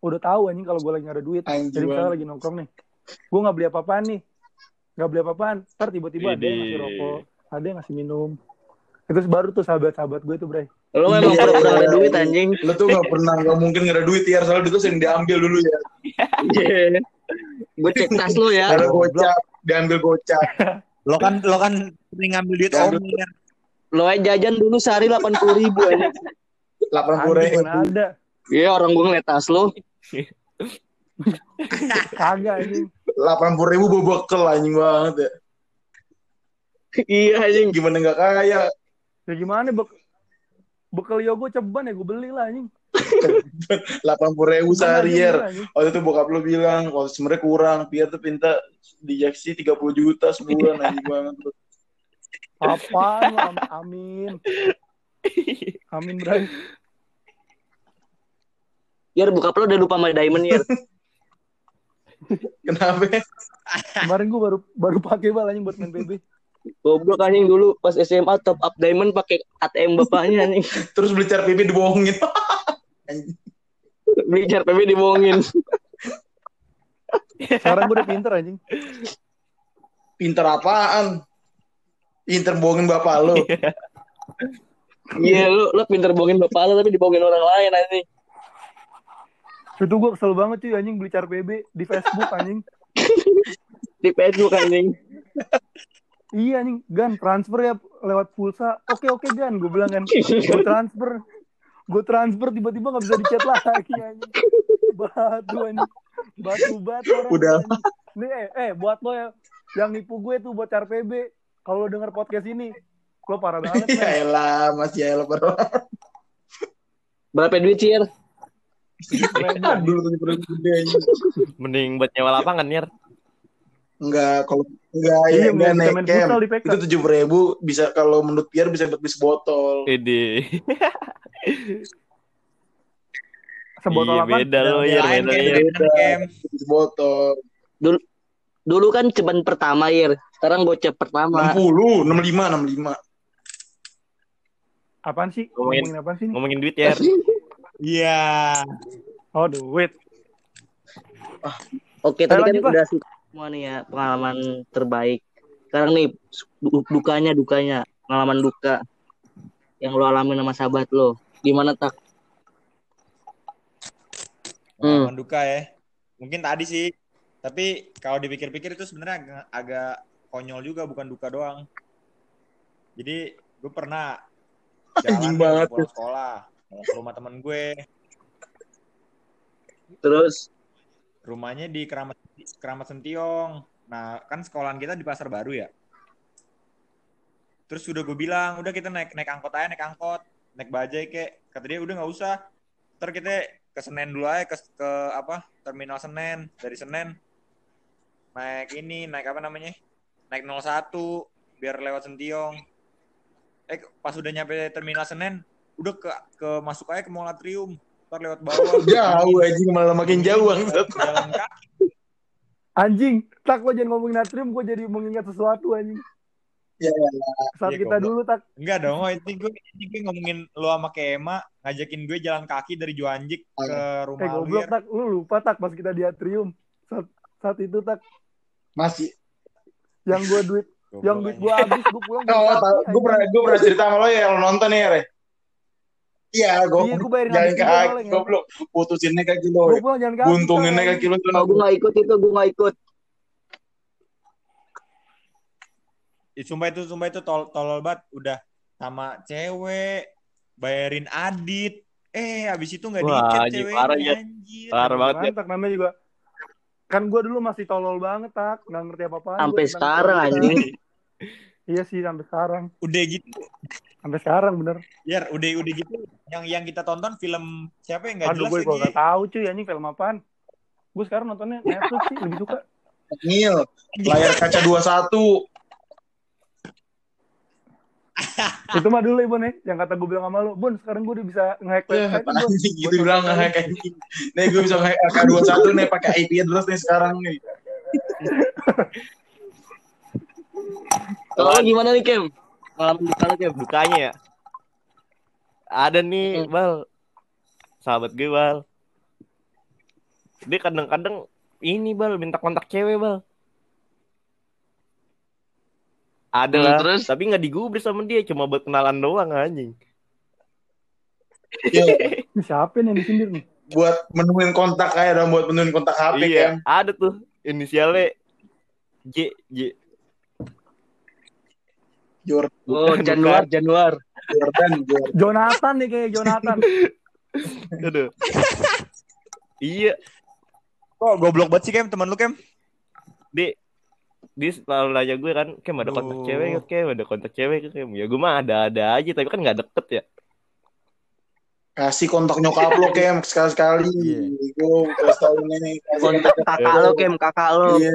udah tahu anjing kalau gue lagi gak ada duit. Anjing Jadi misalnya lagi nongkrong nih, gue nggak beli apa-apaan nih, nggak beli apa-apaan. Ntar tiba-tiba ada yang ngasih rokok, ada yang ngasih minum. Itu baru tuh sahabat-sahabat gue tuh, Bray. Lo memang Iya, pura-pura gak ada iya. duit, anjing. Lo tuh gak pernah, gak mungkin gak ada duit ya, soalnya duit tuh sering diambil dulu ya. Gue cek tas lo ya. Ada gocap, diambil gocap. Lo kan lo kan sering ngambil duit Ya, Om. lu- ya. Lo aja jajan dulu sehari 80 ribu anjing. 80 Anjing, ribu. ada? Iya orang gue ngeliat tas lo. Kagak anjing. 80 ribu bawa bekel anjing banget ya. iya anjing. Gimana gak kaya? Ya gimana bek bekal yogo ceban ya gue beli lah anjing. 80 ribu sehari ya. Waktu itu bokap lo bilang, waktu sebenarnya kurang. Pierre tuh minta di Jaksi 30 juta sebulan anjing banget. tuh. Apaan lo? Am- Amin. Amin, Bray. Yer buka lo udah lupa sama Diamond Yer. Kenapa? Kemarin gue baru baru pakai bal anjing buat main PB. Goblok anjing dulu pas SMA top up Diamond pakai ATM bapaknya anjing. Terus beli car pipi dibohongin. Anjing. Beli jar PB dibohongin. Sekarang gue udah pinter anjing. Pinter apaan? Pinter bohongin bapak lo. Iya lu lu pinter bohongin bapak lo tapi dibohongin orang lain anjing. Itu gue kesel banget cuy anjing beli car PB di Facebook anjing. Di Facebook anjing. Iya anjing, Gan transfer ya lewat pulsa. Oke oke Gan, gue bilang kan. Gue transfer. Gue transfer tiba-tiba gak bisa dicat lagi anjing. Batu anjing. Batu batu orang. Udah. anjing. Nih eh, eh buat lo ya yang nipu gue tuh buat PB. Kalau lo denger podcast ini, lo parah banget ya elah, Mas ya elah bro. Berapa duit sih? Dulu tuh gede. Mending buat nyewa lapangan, Yer. Enggak, kalau enggak Iya, ya enggak naik camp. Itu tujuh ribu bisa kalau menurut Pierre bisa buat beli sebotol. Ide. Sebotol Iya, apa? beda lo, Yer. Lain Beda, beda, Kem. Beli sebotol. Dulu kan ceban pertama Yer. Sekarang bocah pertama. 60, 65, 65. Apaan sih? Ngomongin- Ngomongin apaan sih? ini? Ngomongin duit, Yer. Iya. Oh, duit. Oke, Ayo tadi kan udah sih semua nih ya pengalaman terbaik. Sekarang nih du- dukanya dukanya pengalaman duka yang lo alamin sama sahabat lo. Gimana tak? Hmm. Pengalaman duka ya. Mungkin tadi sih. Tapi kalau dipikir-pikir itu sebenarnya agak, agak konyol juga, bukan duka doang. Jadi gue pernah jalan banget pulang sekolah ke rumah temen gue. Terus Rumahnya di Keramat Keramat Sentiong. Nah, kan sekolahan kita di Pasar Baru ya. Terus udah gue bilang, udah kita naik naik angkot aja, naik angkot, naik bajai kek. Kata dia udah nggak usah. Ntar kita ke Senen dulu aja ke, ke apa terminal Senen dari Senen naik ini naik apa namanya naik 01 biar lewat Sentiong eh pas udah nyampe terminal Senen udah ke ke masuk aja ke Mall Atrium ntar lewat bawah Jauh anjing malah makin jauh jalan kaki Anjing, tak lo jangan ngomongin natrium, gue jadi mengingat sesuatu anjing. Ya, Saat Iya, kita goblok. dulu tak, enggak dong oh, ini gue ini gue ngomongin lo sama Kema ngajakin gue jalan kaki dari Juanjik ke eh rumah goblok Alwir tak, lu lupa tak pas kita di atrium. Saat, saat itu tak, Masih. yang gue duit, Goblok yang duit gue habis, gue pulang. Oh, gue pernah gue pernah cerita sama lo ya lo nonton ya, Re. Iya, gue Iya, gue bayarin juga kaki, kan. goblok. Putusinnya kaki lo. Gue pulang jalan kaki. Buntunginnya tak, kaki lo tuh. oh, gue gak ikut itu, gue gak ikut. Ih, sumpah itu sumpah itu tol tolol banget udah sama cewek bayarin adit eh habis itu nggak Wah, diikat ceweknya parah, ya. Parah banget ya. Tak namanya juga. Kan gue dulu masih tolol banget tak, nggak ngerti apa-apa. Sampai sekarang anjing. Iya sih sampai sekarang, udah gitu sampai sekarang bener. ya udah udah gitu yang yang kita tonton film siapa yang nggak jelas gue lagi nggak tahu cuy anjing film apaan. Gue sekarang nontonnya Netflix sih lebih suka. Ngil. Layar kaca 21. Itu mah dulu ya Bon ya, yang kata gue bilang sama lu, Bon sekarang gue udah bisa nge-hack Eh, website nih, anjing gitu bilang nge-hack anjing. Nih gue bisa nge-hack AK21 nih pakai IP address nih sekarang nih. Kalau gimana nih, Kem? Pengalaman duka lo, Kem? Dukanya ya. Ada nih, Hmm. Bal. Sahabat gue, Bal. Dia kadang-kadang ini, Bal, minta kontak cewek, Bal. Ada Hmm, lah, terus? tapi nggak digubris sama dia, cuma buat kenalan doang anjing. Siapa nih yang disindir nih? buat menemuin kontak aja dong buat menemuin kontak HP iya, kan. ada tuh inisialnya J J. Jordan, Oh, Bukan, Januar, Januar. Jordan, Jordan. Jonathan nih kayak Jonathan. Aduh. iya, kok goblok banget sih kem teman lu kem dia dia selalu nanya gue kan, Kem ada kontak Aduh. cewek gak, Kem? Ada kontak cewek gak, Kem? Ya gue mah ada-ada aja, tapi kan gak deket ya. Kasih kontak nyokap lo kem sekali-sekali. Iya. Gue kasih tau nih. Kontak kakak lo, Kem, kakak lo. Iya.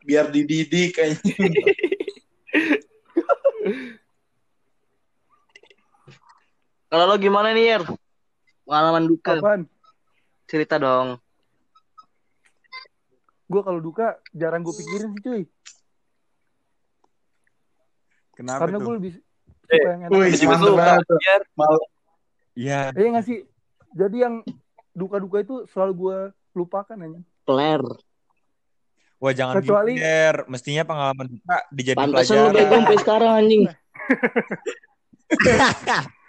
Biar dididik anjing. Kalau lo gimana nih, Yer? Pengalaman duka. Apaan? Cerita dong. Gue kalau duka jarang gue pikirin sih cuy. kenapa Karena gue tuh lebih suka yang enak. Wih, Juga suka, iya Iya nggak sih? Jadi yang duka-duka itu selalu gue lupakan aja. Peler. wah jangan Kecuali- gitu mestinya pengalaman kita dijadiin Pantesan lo bego pelajaran sampai sekarang, anjing.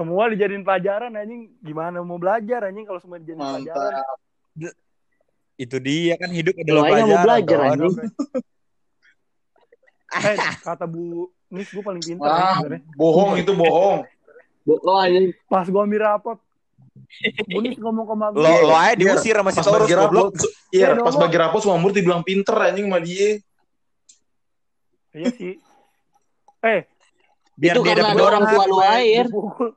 Semua dijadiin pelajaran anjing. Gimana mau belajar anjing kalau semua dijadiin pelajaran? Mantap. itu dia kan hidup Lo adalah aja nggak mau pelajaran belajar, anjing. Eh, kata Bu Nis gue paling pintar Wah, anjing sebenarnya. bohong itu bohong. Bohong, anjing. Pas gue ambil rapot, Bu Nis ngomong ke mak lo lo aja Biar diusir sama si Taurus goblok iya, Eh, pas bagi rapot semua murid dibilang pinter anjing sama dia. Iya sih. Eh, biar Itu dia karena ada orang tua lo aja, Yer. dipukul.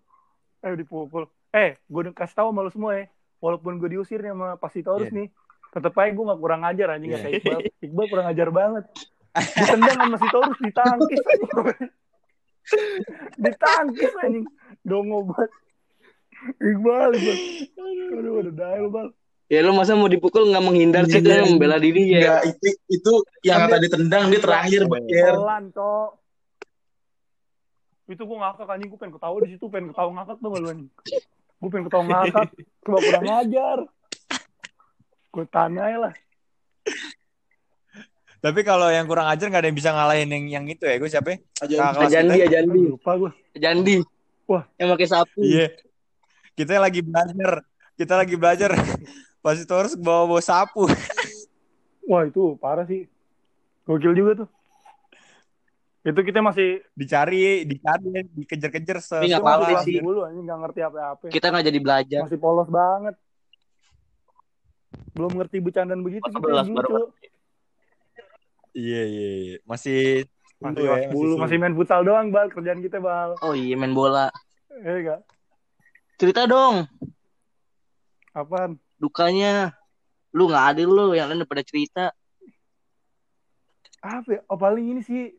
Eh, dipukul. Eh, gue udah kasih tahu sama lu semua ya. Walaupun gue diusir nih sama Pasitorus nih, tetep aja gue gak kurang ajar anjing yeah. kayak Iqbal. Iqbal kurang ajar banget. Ditendang sama si Taurus ditangkis ditangkis anjing. Dongo banget. Iqbal, Iqbal. Aduh, udah dah lu, Bal. Ya lo masa mau dipukul nggak menghindar sih, kan membela diri ya. Enggak, itu itu yang tadi tendang dia terakhir Bayer. Pelan, Cok. Itu gue ngakak anjing, gue pengen ketawa di situ, pengen ketawa ngakak tuh lu anjing. Gue pengen ketawa ngakak, coba kurang ajar. Gue tanya lah. Tapi kalau yang kurang ajar nggak ada yang bisa ngalahin yang yang itu ya, gue siapa? ya? Ajandi. Ajandi, Aduh, lupa gue. Ajandi. Wah. Yang pakai sapu. Iya. Kita lagi belajar, kita lagi belajar. Pas itu harus bawa bawa sapu. Wah itu parah sih. Gokil juga tuh. Itu kita masih Dicari, dicari, dikejar-kejar se Tapi nggak masih kelas sih. dulu anjing nggak ngerti apa-apa. Kita nggak jadi belajar. Masih polos banget. Belum ngerti bercandaan begitu kita 14 baru lucu. Iya, iya, iya. Masih Masih ya, 10, masih main futsal doang, Bal. Kerjaan kita, Bal. Oh iya main bola. Eh, enggak. Cerita dong Apaan? dukanya. Lu nggak adil lu yang lain udah pada cerita. Apa ya? Oh, paling ini sih.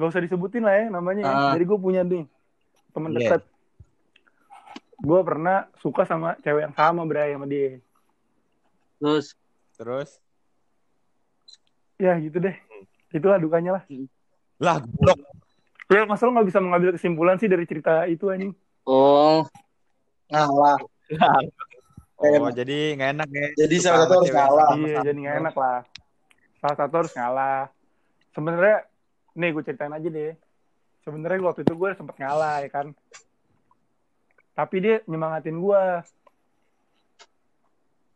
Gak usah disebutin lah ya namanya. ya. Ah. Jadi gue punya nih temen Iya. dekat. Gue pernah suka sama cewek yang sama, Bray, sama dia. Terus Terus Ya gitu deh. Itulah dukanya lah. lah goblok. Ya, masa lo gak bisa mengambil kesimpulan sih dari cerita itu anjing? oh ngalah. Oh, jadi nggak enak ya. Jadi salah satu harus sama-sama. iya, jadi gak enak lah. Salah satu harus ngalah. Sebenarnya, nih gue ceritain aja deh. Sebenarnya waktu itu gue sempet ngalah ya kan. Tapi dia nyemangatin gue.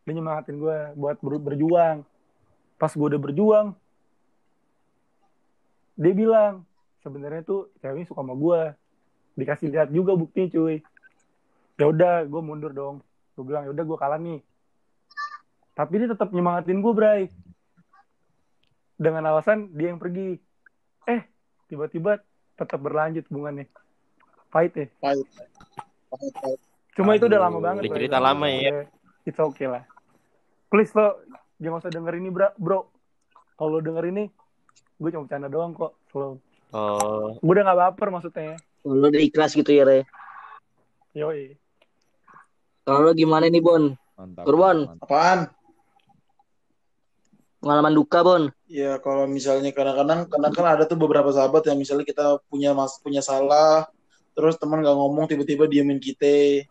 Dia nyemangatin gue buat ber- berjuang. Pas gue udah berjuang, dia bilang sebenarnya tuh ceweknya suka sama gue. Dikasih lihat juga buktinya cuy. Ya udah, gue mundur dong. Gue bilang ya udah gue kalah nih. Tapi dia tetap nyemangatin gue, Bray. Dengan alasan dia yang pergi. Tiba-tiba tetap berlanjut hubungannya. Pahit ya. Pahit. Pahit, pahit. Cuma itu udah Aduh, lama banget. cerita lama ya. Udah, It's okay lah. Please lo, jangan usah denger ini, bro. bro. Kalau lo denger ini, gue cuma bercanda doang kok. Slow. Oh, Gue udah gak baper maksudnya. lu udah ikhlas gitu ya Re. Yoi. Kalau lu gimana nih Bon? Mantap. Kurban. mantap. Apaan? Pengalaman duka Bon? Ya kalau misalnya kadang-kadang kadang kan ada tuh beberapa sahabat yang misalnya kita punya mas punya salah, terus teman nggak ngomong tiba-tiba diemin kita,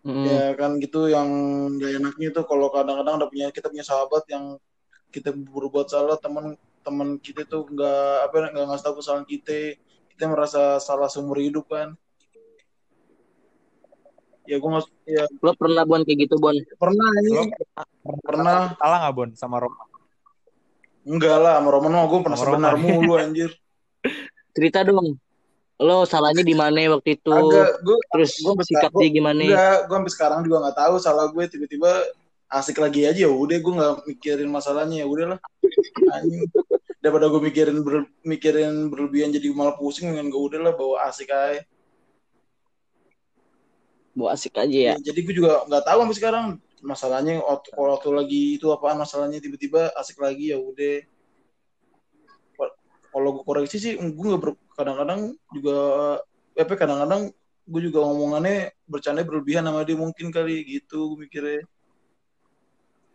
Mm. ya kan gitu yang gak enaknya tuh kalau kadang-kadang ada punya kita punya sahabat yang kita berbuat salah teman teman kita tuh nggak apa nggak ngasih tahu kesalahan kita, kita merasa salah seumur hidup kan. Ya gue nggak ya Lo pernah Bon kayak gitu Bon? pernah ini Lo pernah Salah nggak Bon sama Rom? enggak lah sama Roman mah gue pernah Sama sebenar Roman. mulu anjir. Cerita dong. Lo salahnya di mana waktu itu? Agak gue Terus gua sikap dia gimana? Enggak, gue sampai sekarang juga nggak tahu salah gue tiba-tiba asik lagi aja ya udah gue nggak mikirin masalahnya ya udahlah Anjing. daripada gue mikirin ber- mikirin berlebihan jadi malah pusing dengan gue udahlah bawa asik aja Bawa asik aja ya. Ya, jadi gue juga nggak tahu sampai sekarang masalahnya kalau waktu lagi itu apaan masalahnya tiba-tiba asik lagi ya udah kalau gue koreksi sih gue nggak ber- kadang-kadang juga eh, apa kadang-kadang gue juga ngomongannya bercanda berlebihan sama dia mungkin kali gitu gue mikirnya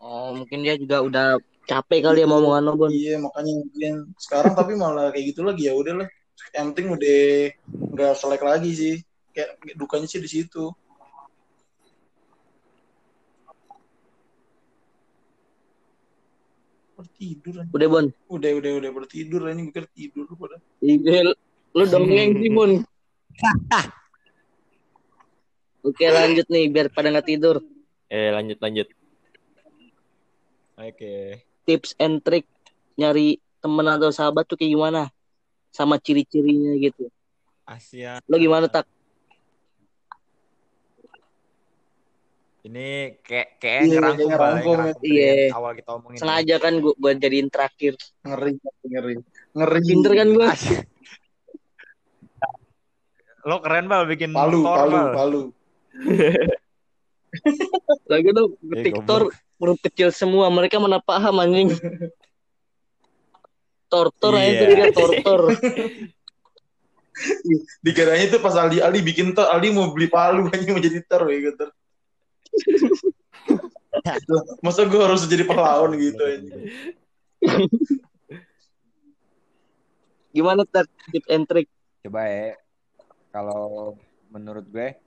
Oh mungkin dia juga udah capek kali ya mau omongan lo. Iya makanya mungkin sekarang tapi malah kayak gitu lagi ya udahlah. Yang penting udah nggak selek lagi sih. Kayak dukanya sih di situ. Bertidur anjing. Udah Bon. Udah udah udah bertidur ini gue kira tidur pada. Iya, Lo dongeng sih Bon. Oke lanjut nih biar pada nggak tidur. eh lanjut lanjut. Oke. Tips and trick nyari temen atau sahabat tuh kayak gimana? Sama ciri-cirinya gitu. Asia. Lo gimana tak? Ini kayak kayak Iya, ngerangkum ngerangkum, ngerangkum dari iya. awal kita omongin. Sengaja kan gua, gua jadiin terakhir. Ngeri ngeri ngeri. Pinter kan gua? Lo keren bal bikin Palu motor, palu Bal. palu. Lagi tuh Eh, tiktor huruf kecil semua. Mereka mana paham anjing. Tortor aja Iya. dia tortor. Dikiranya itu pas Aldi Aldi bikin tor Aldi mau beli palu anjing mau jadi tor ya gitu. Lah, Masa gue harus jadi pahlawan gitu anjing. Gimana tak tips and trick? Coba ya. Kalau menurut gue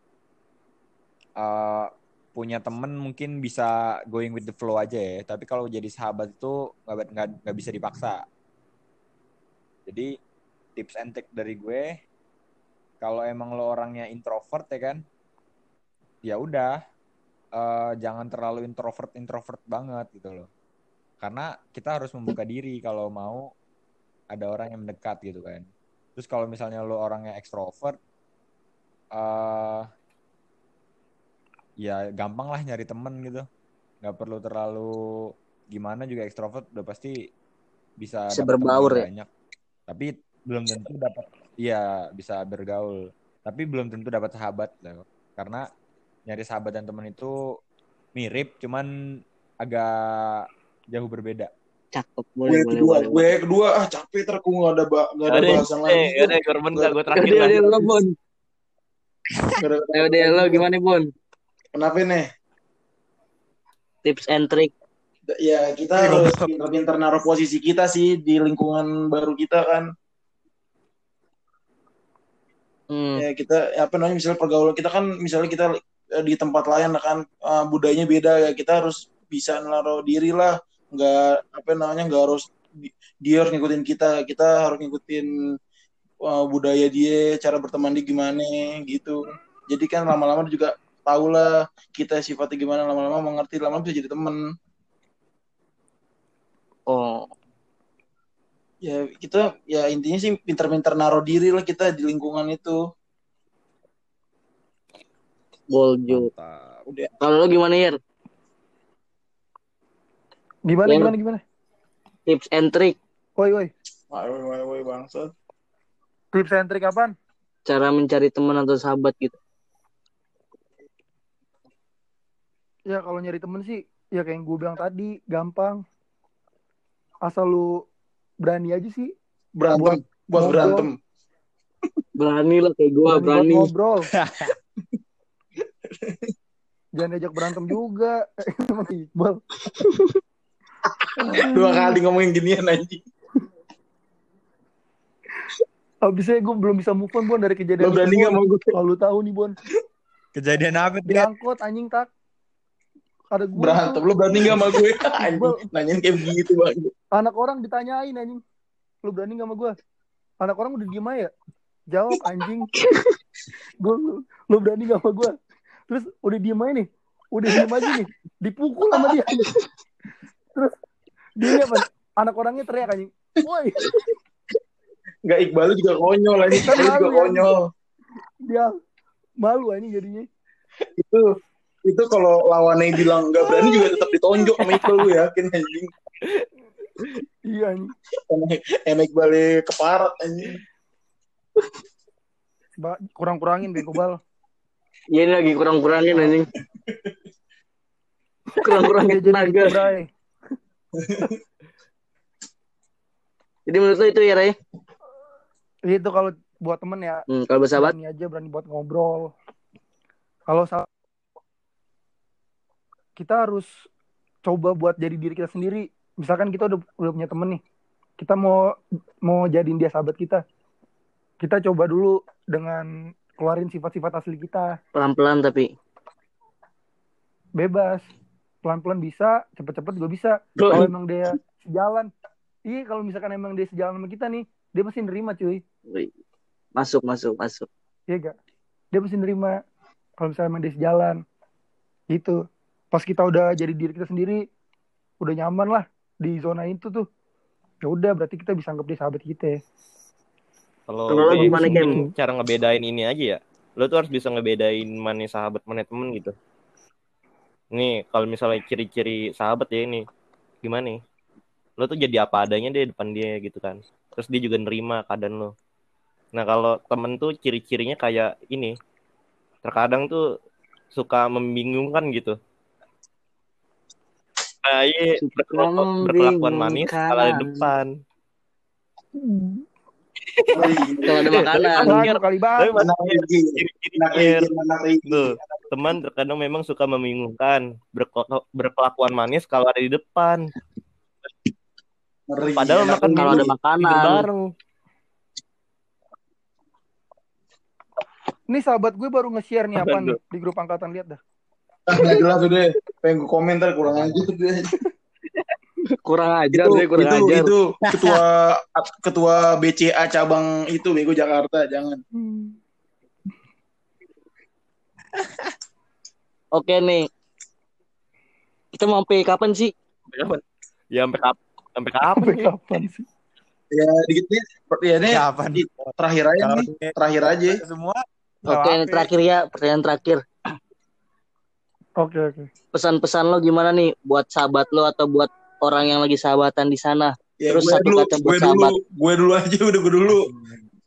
eh, punya temen mungkin bisa going with the flow aja ya. Tapi kalau jadi sahabat itu nggak nggak nggak bisa dipaksa. Jadi tips and trick dari gue, kalau emang lo orangnya introvert ya kan, ya udah eh, jangan terlalu introvert introvert banget gitu loh. Karena kita harus membuka diri kalau mau ada orang yang mendekat gitu kan. Terus kalau misalnya lo orangnya ekstrovert, eh ya gampang lah nyari temen gitu nggak perlu terlalu gimana juga ekstrovert udah pasti bisa Bisa berbaur ya? banyak tapi belum tentu dapat iya bisa bergaul tapi belum tentu dapat sahabat loh karena nyari sahabat dan teman itu mirip cuman agak jauh berbeda Cakep, Gue boleh, boleh, kedua, boleh. gue kedua ah capek ter gue gak ada ba- gak ada Ada, bahasan eh, lagi. ada korban gak gue terakhir Udah, lah. udah, lo, Bon. Ayo deh, lo gimana, Bon? Kenapa nih? Tips and trick. Ya kita harus pintar-pintar naruh posisi kita sih di lingkungan baru kita kan. Hmm. Ya kita ya apa namanya misalnya pergaulan kita kan misalnya kita di tempat lain kan eh, budayanya beda ya. Kita harus bisa naruh diri lah. Nggak apa namanya nggak harus di- dia harus ngikutin kita. Kita harus ngikutin eh, budaya dia cara berteman dia gimana gitu. Jadi kan lama-lama juga tahu lah kita sifatnya gimana. Lama-lama mengerti lama-lama bisa jadi temen. Oh, ya kita ya intinya sih pintar-pintar naruh diri lah kita di lingkungan itu boljo. Udah Kalau lo gimana, Yer? Gimana, Ya. gimana, gimana? Tips and trick. Woi, woi. woi woi woi bangsat Tips and trick apaan? Cara mencari teman atau sahabat gitu. Ya kalau nyari temen sih, ya kayak yang gue bilang tadi, gampang. Asal lu berani aja sih. berantem buat berantem Berani lah kayak gue, buat berani. ngobrol. Jangan diajak berantem juga. Emang Iqbal. dua kali ngomongin ginian anjing Abisnya gue belum bisa move on, Bon, dari kejadian lo berani Bon. mau gue Kalau lu tahu nih, Bon. kejadian apa tuh? Diangkut, anjing tak. Ada gue berantem lo berani nggak sama gue anjing nanyain kayak begitu bang anak orang ditanyain anjing lu berani gak sama gue anak orang udah diem aja jawab anjing gue lu, lu berani gak sama gue terus udah diem aja nih. Udah diem aja nih. Dipukul sama dia. Terus dia ini apa anak orangnya teriak anjing. Woi. Nggak Iqbal juga konyol anjing. Kan juga ya. konyol. Dia malu anjing jadinya. Itu itu kalau lawannya bilang nggak berani juga tetap ditonjok sama Iqbal gue yakin anjing. Iya anjing. Emek Iqbal keparat anjing. Kurang-kurangin bego bal Iya ini lagi kurang-kurangin anjing. Kurang-kurangin tenaga. Jadi menurut lo itu ya, Ray? itu kalau buat temen ya Hmm, kalau bersahabat, berani aja berani buat ngobrol kalau kita harus coba buat jadi diri kita sendiri misalkan kita udah udah punya temen nih kita mau mau jadiin dia sahabat kita kita coba dulu dengan keluarin sifat-sifat asli kita pelan-pelan tapi. bebas pelan-pelan bisa cepet-cepet juga bisa kalau emang dia sejalan iya kalau misalkan emang dia sejalan sama kita nih dia pasti nerima cuy masuk, masuk, masuk. Iya gak? Dia mesti nerima kalau misalnya emang dia sejalan. Gitu. Pas kita udah jadi diri kita sendiri, udah nyaman lah di zona itu tuh. Ya udah berarti kita bisa anggap dia sahabat kita. Kalau lo gimana, cara ngebedain ini aja ya. Lo tuh harus bisa ngebedain mana sahabat, mana temen gitu. Nih, kalau misalnya ciri-ciri sahabat ya ini. Gimana nih? Lo tuh jadi apa adanya deh depan dia gitu kan. Terus dia juga nerima keadaan lo. Nah, kalau temen tuh ciri-cirinya kayak ini. Terkadang tuh suka membingungkan gitu. Nah, iya, berkelakuan, berkelakuan manis kalau di depan. Kalau ada makanan. Lah, Iya. dua kali banget. Tuh, teman terkadang memang suka membingungkan, berkela- berkelakuan manis kalau ada di depan. Padahal anak makan. Kalau ada makanan. bareng. Nih sahabat gue baru nge-share nih apa nih di grup angkatan lihat dah. Ah, nggak jelas udah. Pengen gue komentar kurang aja deh. Kurang ajar itu, deh, kurang itu, ajar. itu ketua ketua BCA cabang itu Bego Jakarta jangan. Oke nih. Kita mau sampai kapan sih? Kapan? Ya sampai kapan? Sampai kapan? Sampai ya? kapan sih? Ya dikit nih. Ya ini Kapan? di- terakhir aja nih. Terakhir aja. semua. Oke, ini terakhir ya, pertanyaan terakhir. Oke oke. Pesan-pesan lo gimana nih buat sahabat lo atau buat orang yang lagi sahabatan di sana? Ya, Terus gue satu dulu, kata buat gue dulu, sahabat. gue dulu aja udah gue dulu.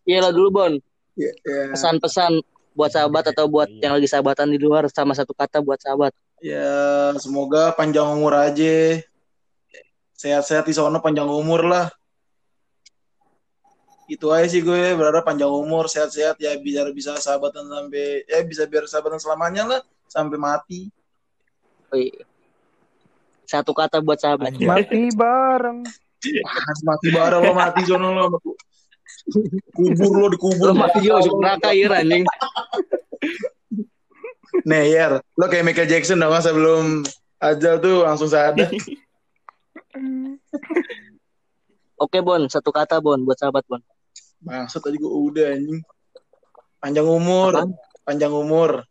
Iya lo dulu, Bon. Ya, ya, Pesan-pesan buat sahabat atau buat Iya. yang lagi sahabatan di luar sama satu kata buat sahabat. ya, semoga panjang umur aja. Sehat-sehat di sono panjang umur lah. Itu aja sih gue berharap panjang umur, sehat-sehat ya biar bisa sahabatan sampai ya bisa biar sahabatan selamanya lah sampai mati. Wih. Satu kata buat sahabat. Anjir. Mati bareng. Mati bareng lo mati sono lo. Kubur lo dikubur. Lo mati juga masuk neraka ya anjing. Nih, Yer, lo kayak Michael Jackson dong sebelum ajal tuh langsung sadar. Oke, Bon. Satu kata, Bon, buat sahabat, Bon. Maksud tadi gue udah anjing. Panjang umur, Apaan? panjang umur.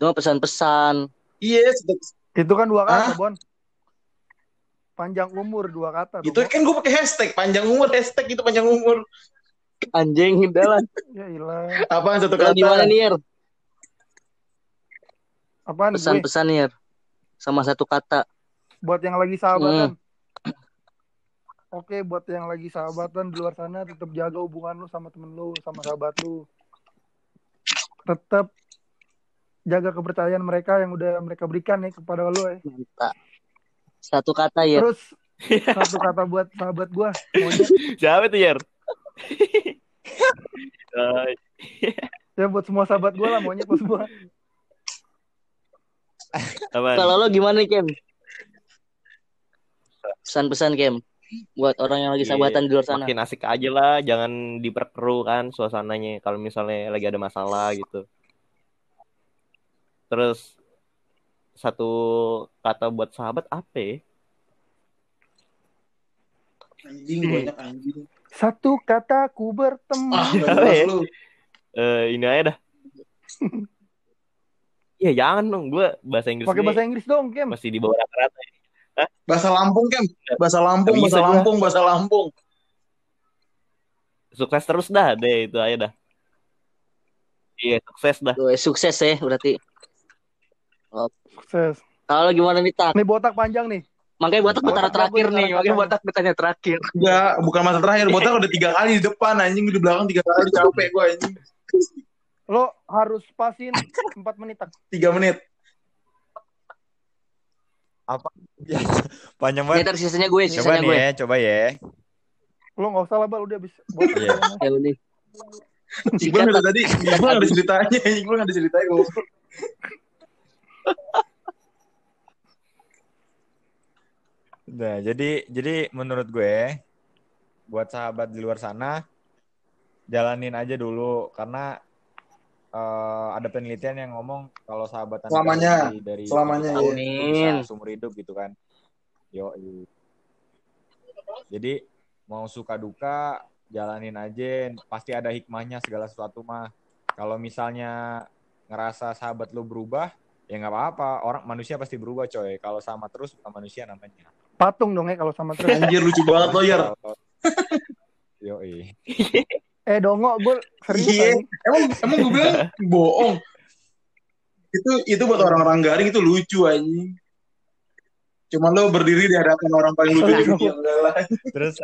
Cuma pesan-pesan. Iya, sedek- Itu kan dua kata, Hah? Bon. Panjang umur dua kata. itu dong. kan gue pakai hashtag panjang umur, hashtag itu panjang umur. Anjing, lah. Ya ilah. Apaan satu kata? gimana nih, Yer? Apaan? Pesan-pesan, Yer. Sama satu kata. Buat yang lagi sahabatan. Oke, buat yang lagi sahabatan di luar sana tetap jaga hubungan lu sama temen lu, sama sahabat lu. Tetap jaga kepercayaan mereka yang udah mereka berikan nih kepada lu ya. Mantap. Satu kata, Yer. Terus satu kata buat sahabat gua, monyet. Siapa itu, Yer? Eh, ya buat semua sahabat gua lah monyet buat semua. Kalau lo gimana, Kem? Pesan-pesan, Kem. Buat orang yang lagi Iya, sahabatan di luar sana. Makin asik aja lah, jangan diperkeruh kan suasananya kalau misalnya lagi ada masalah gitu. Terus satu kata buat sahabat apa ya? Anjing banyak anjing. Satu kata ku bertemu. Ah, Apa ya? lu. Eh, ini aja dah. Iya jangan dong, gue bahasa Inggris Pakai ini bahasa Inggris dong, Kem. masih di bawah rata-rata. ya. Bahasa Lampung kan? Bahasa Lampung, bisa bahasa. Lampung, bahasa Lampung. Sukses terus dah, deh itu aja dah. Iya sukses dah. Sukses ya berarti. Sukses. Kalau lo gimana nih, Tak? Nih botak panjang nih. Makanya botak Botak bertanya terakhir nih. Makanya botak bertanya terakhir. Enggak, bukan masa terakhir. Botak udah tiga kali di depan anjing di belakang tiga kali capek gue anjing. Lo harus pasin 4 menit. Tak. Tiga menit. Ya, panjang banget. ntar sisanya gue, Coba sisanya nih gue. ya, coba ya. Lo nggak usah lah, Bal. Udah habis. botak. Iya. Ya udah. Iqbal ada tadi, Iqbal nggak ada ceritanya, Iqbal nggak ada ceritanya. Nah, jadi jadi menurut gue buat sahabat di luar sana jalanin aja dulu karena eh, ada penelitian yang ngomong kalau sahabatan Selamanya. dari, dari Selamanya, tahun bisa seumur hidup gitu kan. Yo. Jadi mau suka duka jalanin aja pasti ada hikmahnya segala sesuatu mah. Kalau misalnya ngerasa sahabat lu berubah ya nggak apa-apa orang manusia pasti berubah coy kalau sama terus bukan manusia namanya Patung dong ya kalau sama terus. Anjir lucu banget lo, Yer. Yo, eh, dongo. Gue serius. Anjing. Emang emang gue bilang bohong. Itu itu buat orang-orang garing itu lucu anjing. Cuman lo berdiri di hadapan orang paling lucu di dunia lah. Terus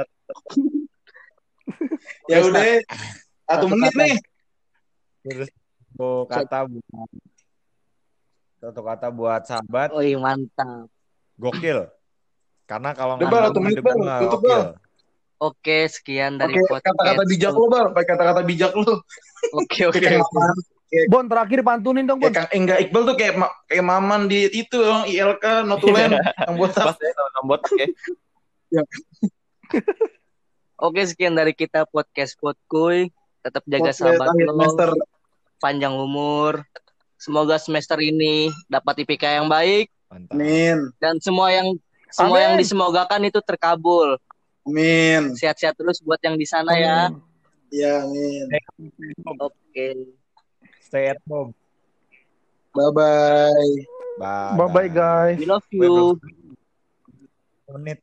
Ya udah, satu menit nih. terus satu kata buat satu kata buat sahabat Oh iya, mantap. gokil. Karena kalau nggak ada menit, Bal. Tutup. Bal. Oke, sekian dari Oke, podcast. kata-kata bijak lo, Bal. Pakai kata-kata bijak lo. Oke, oke. Bon, terakhir pantunin dong, Bon. Kayak enggak Iqbal tuh kayak ma- kayak Maman di itu dong, ILK Notulen yang buat Pas ya sama nombot oke. Oke, sekian dari kita podcast Podkuy. Tetap jaga sahabat lo, panjang umur, Semoga semester ini dapat IPK yang baik Mantap. Amin. dan semua yang semua Amin. yang disemogakan itu terkabul. Amin. Sehat-sehat terus buat yang di sana ya. Ya, amin. Oke. Stay at home. Bye-bye. Bye. Bye bye guys. We love you. Menit.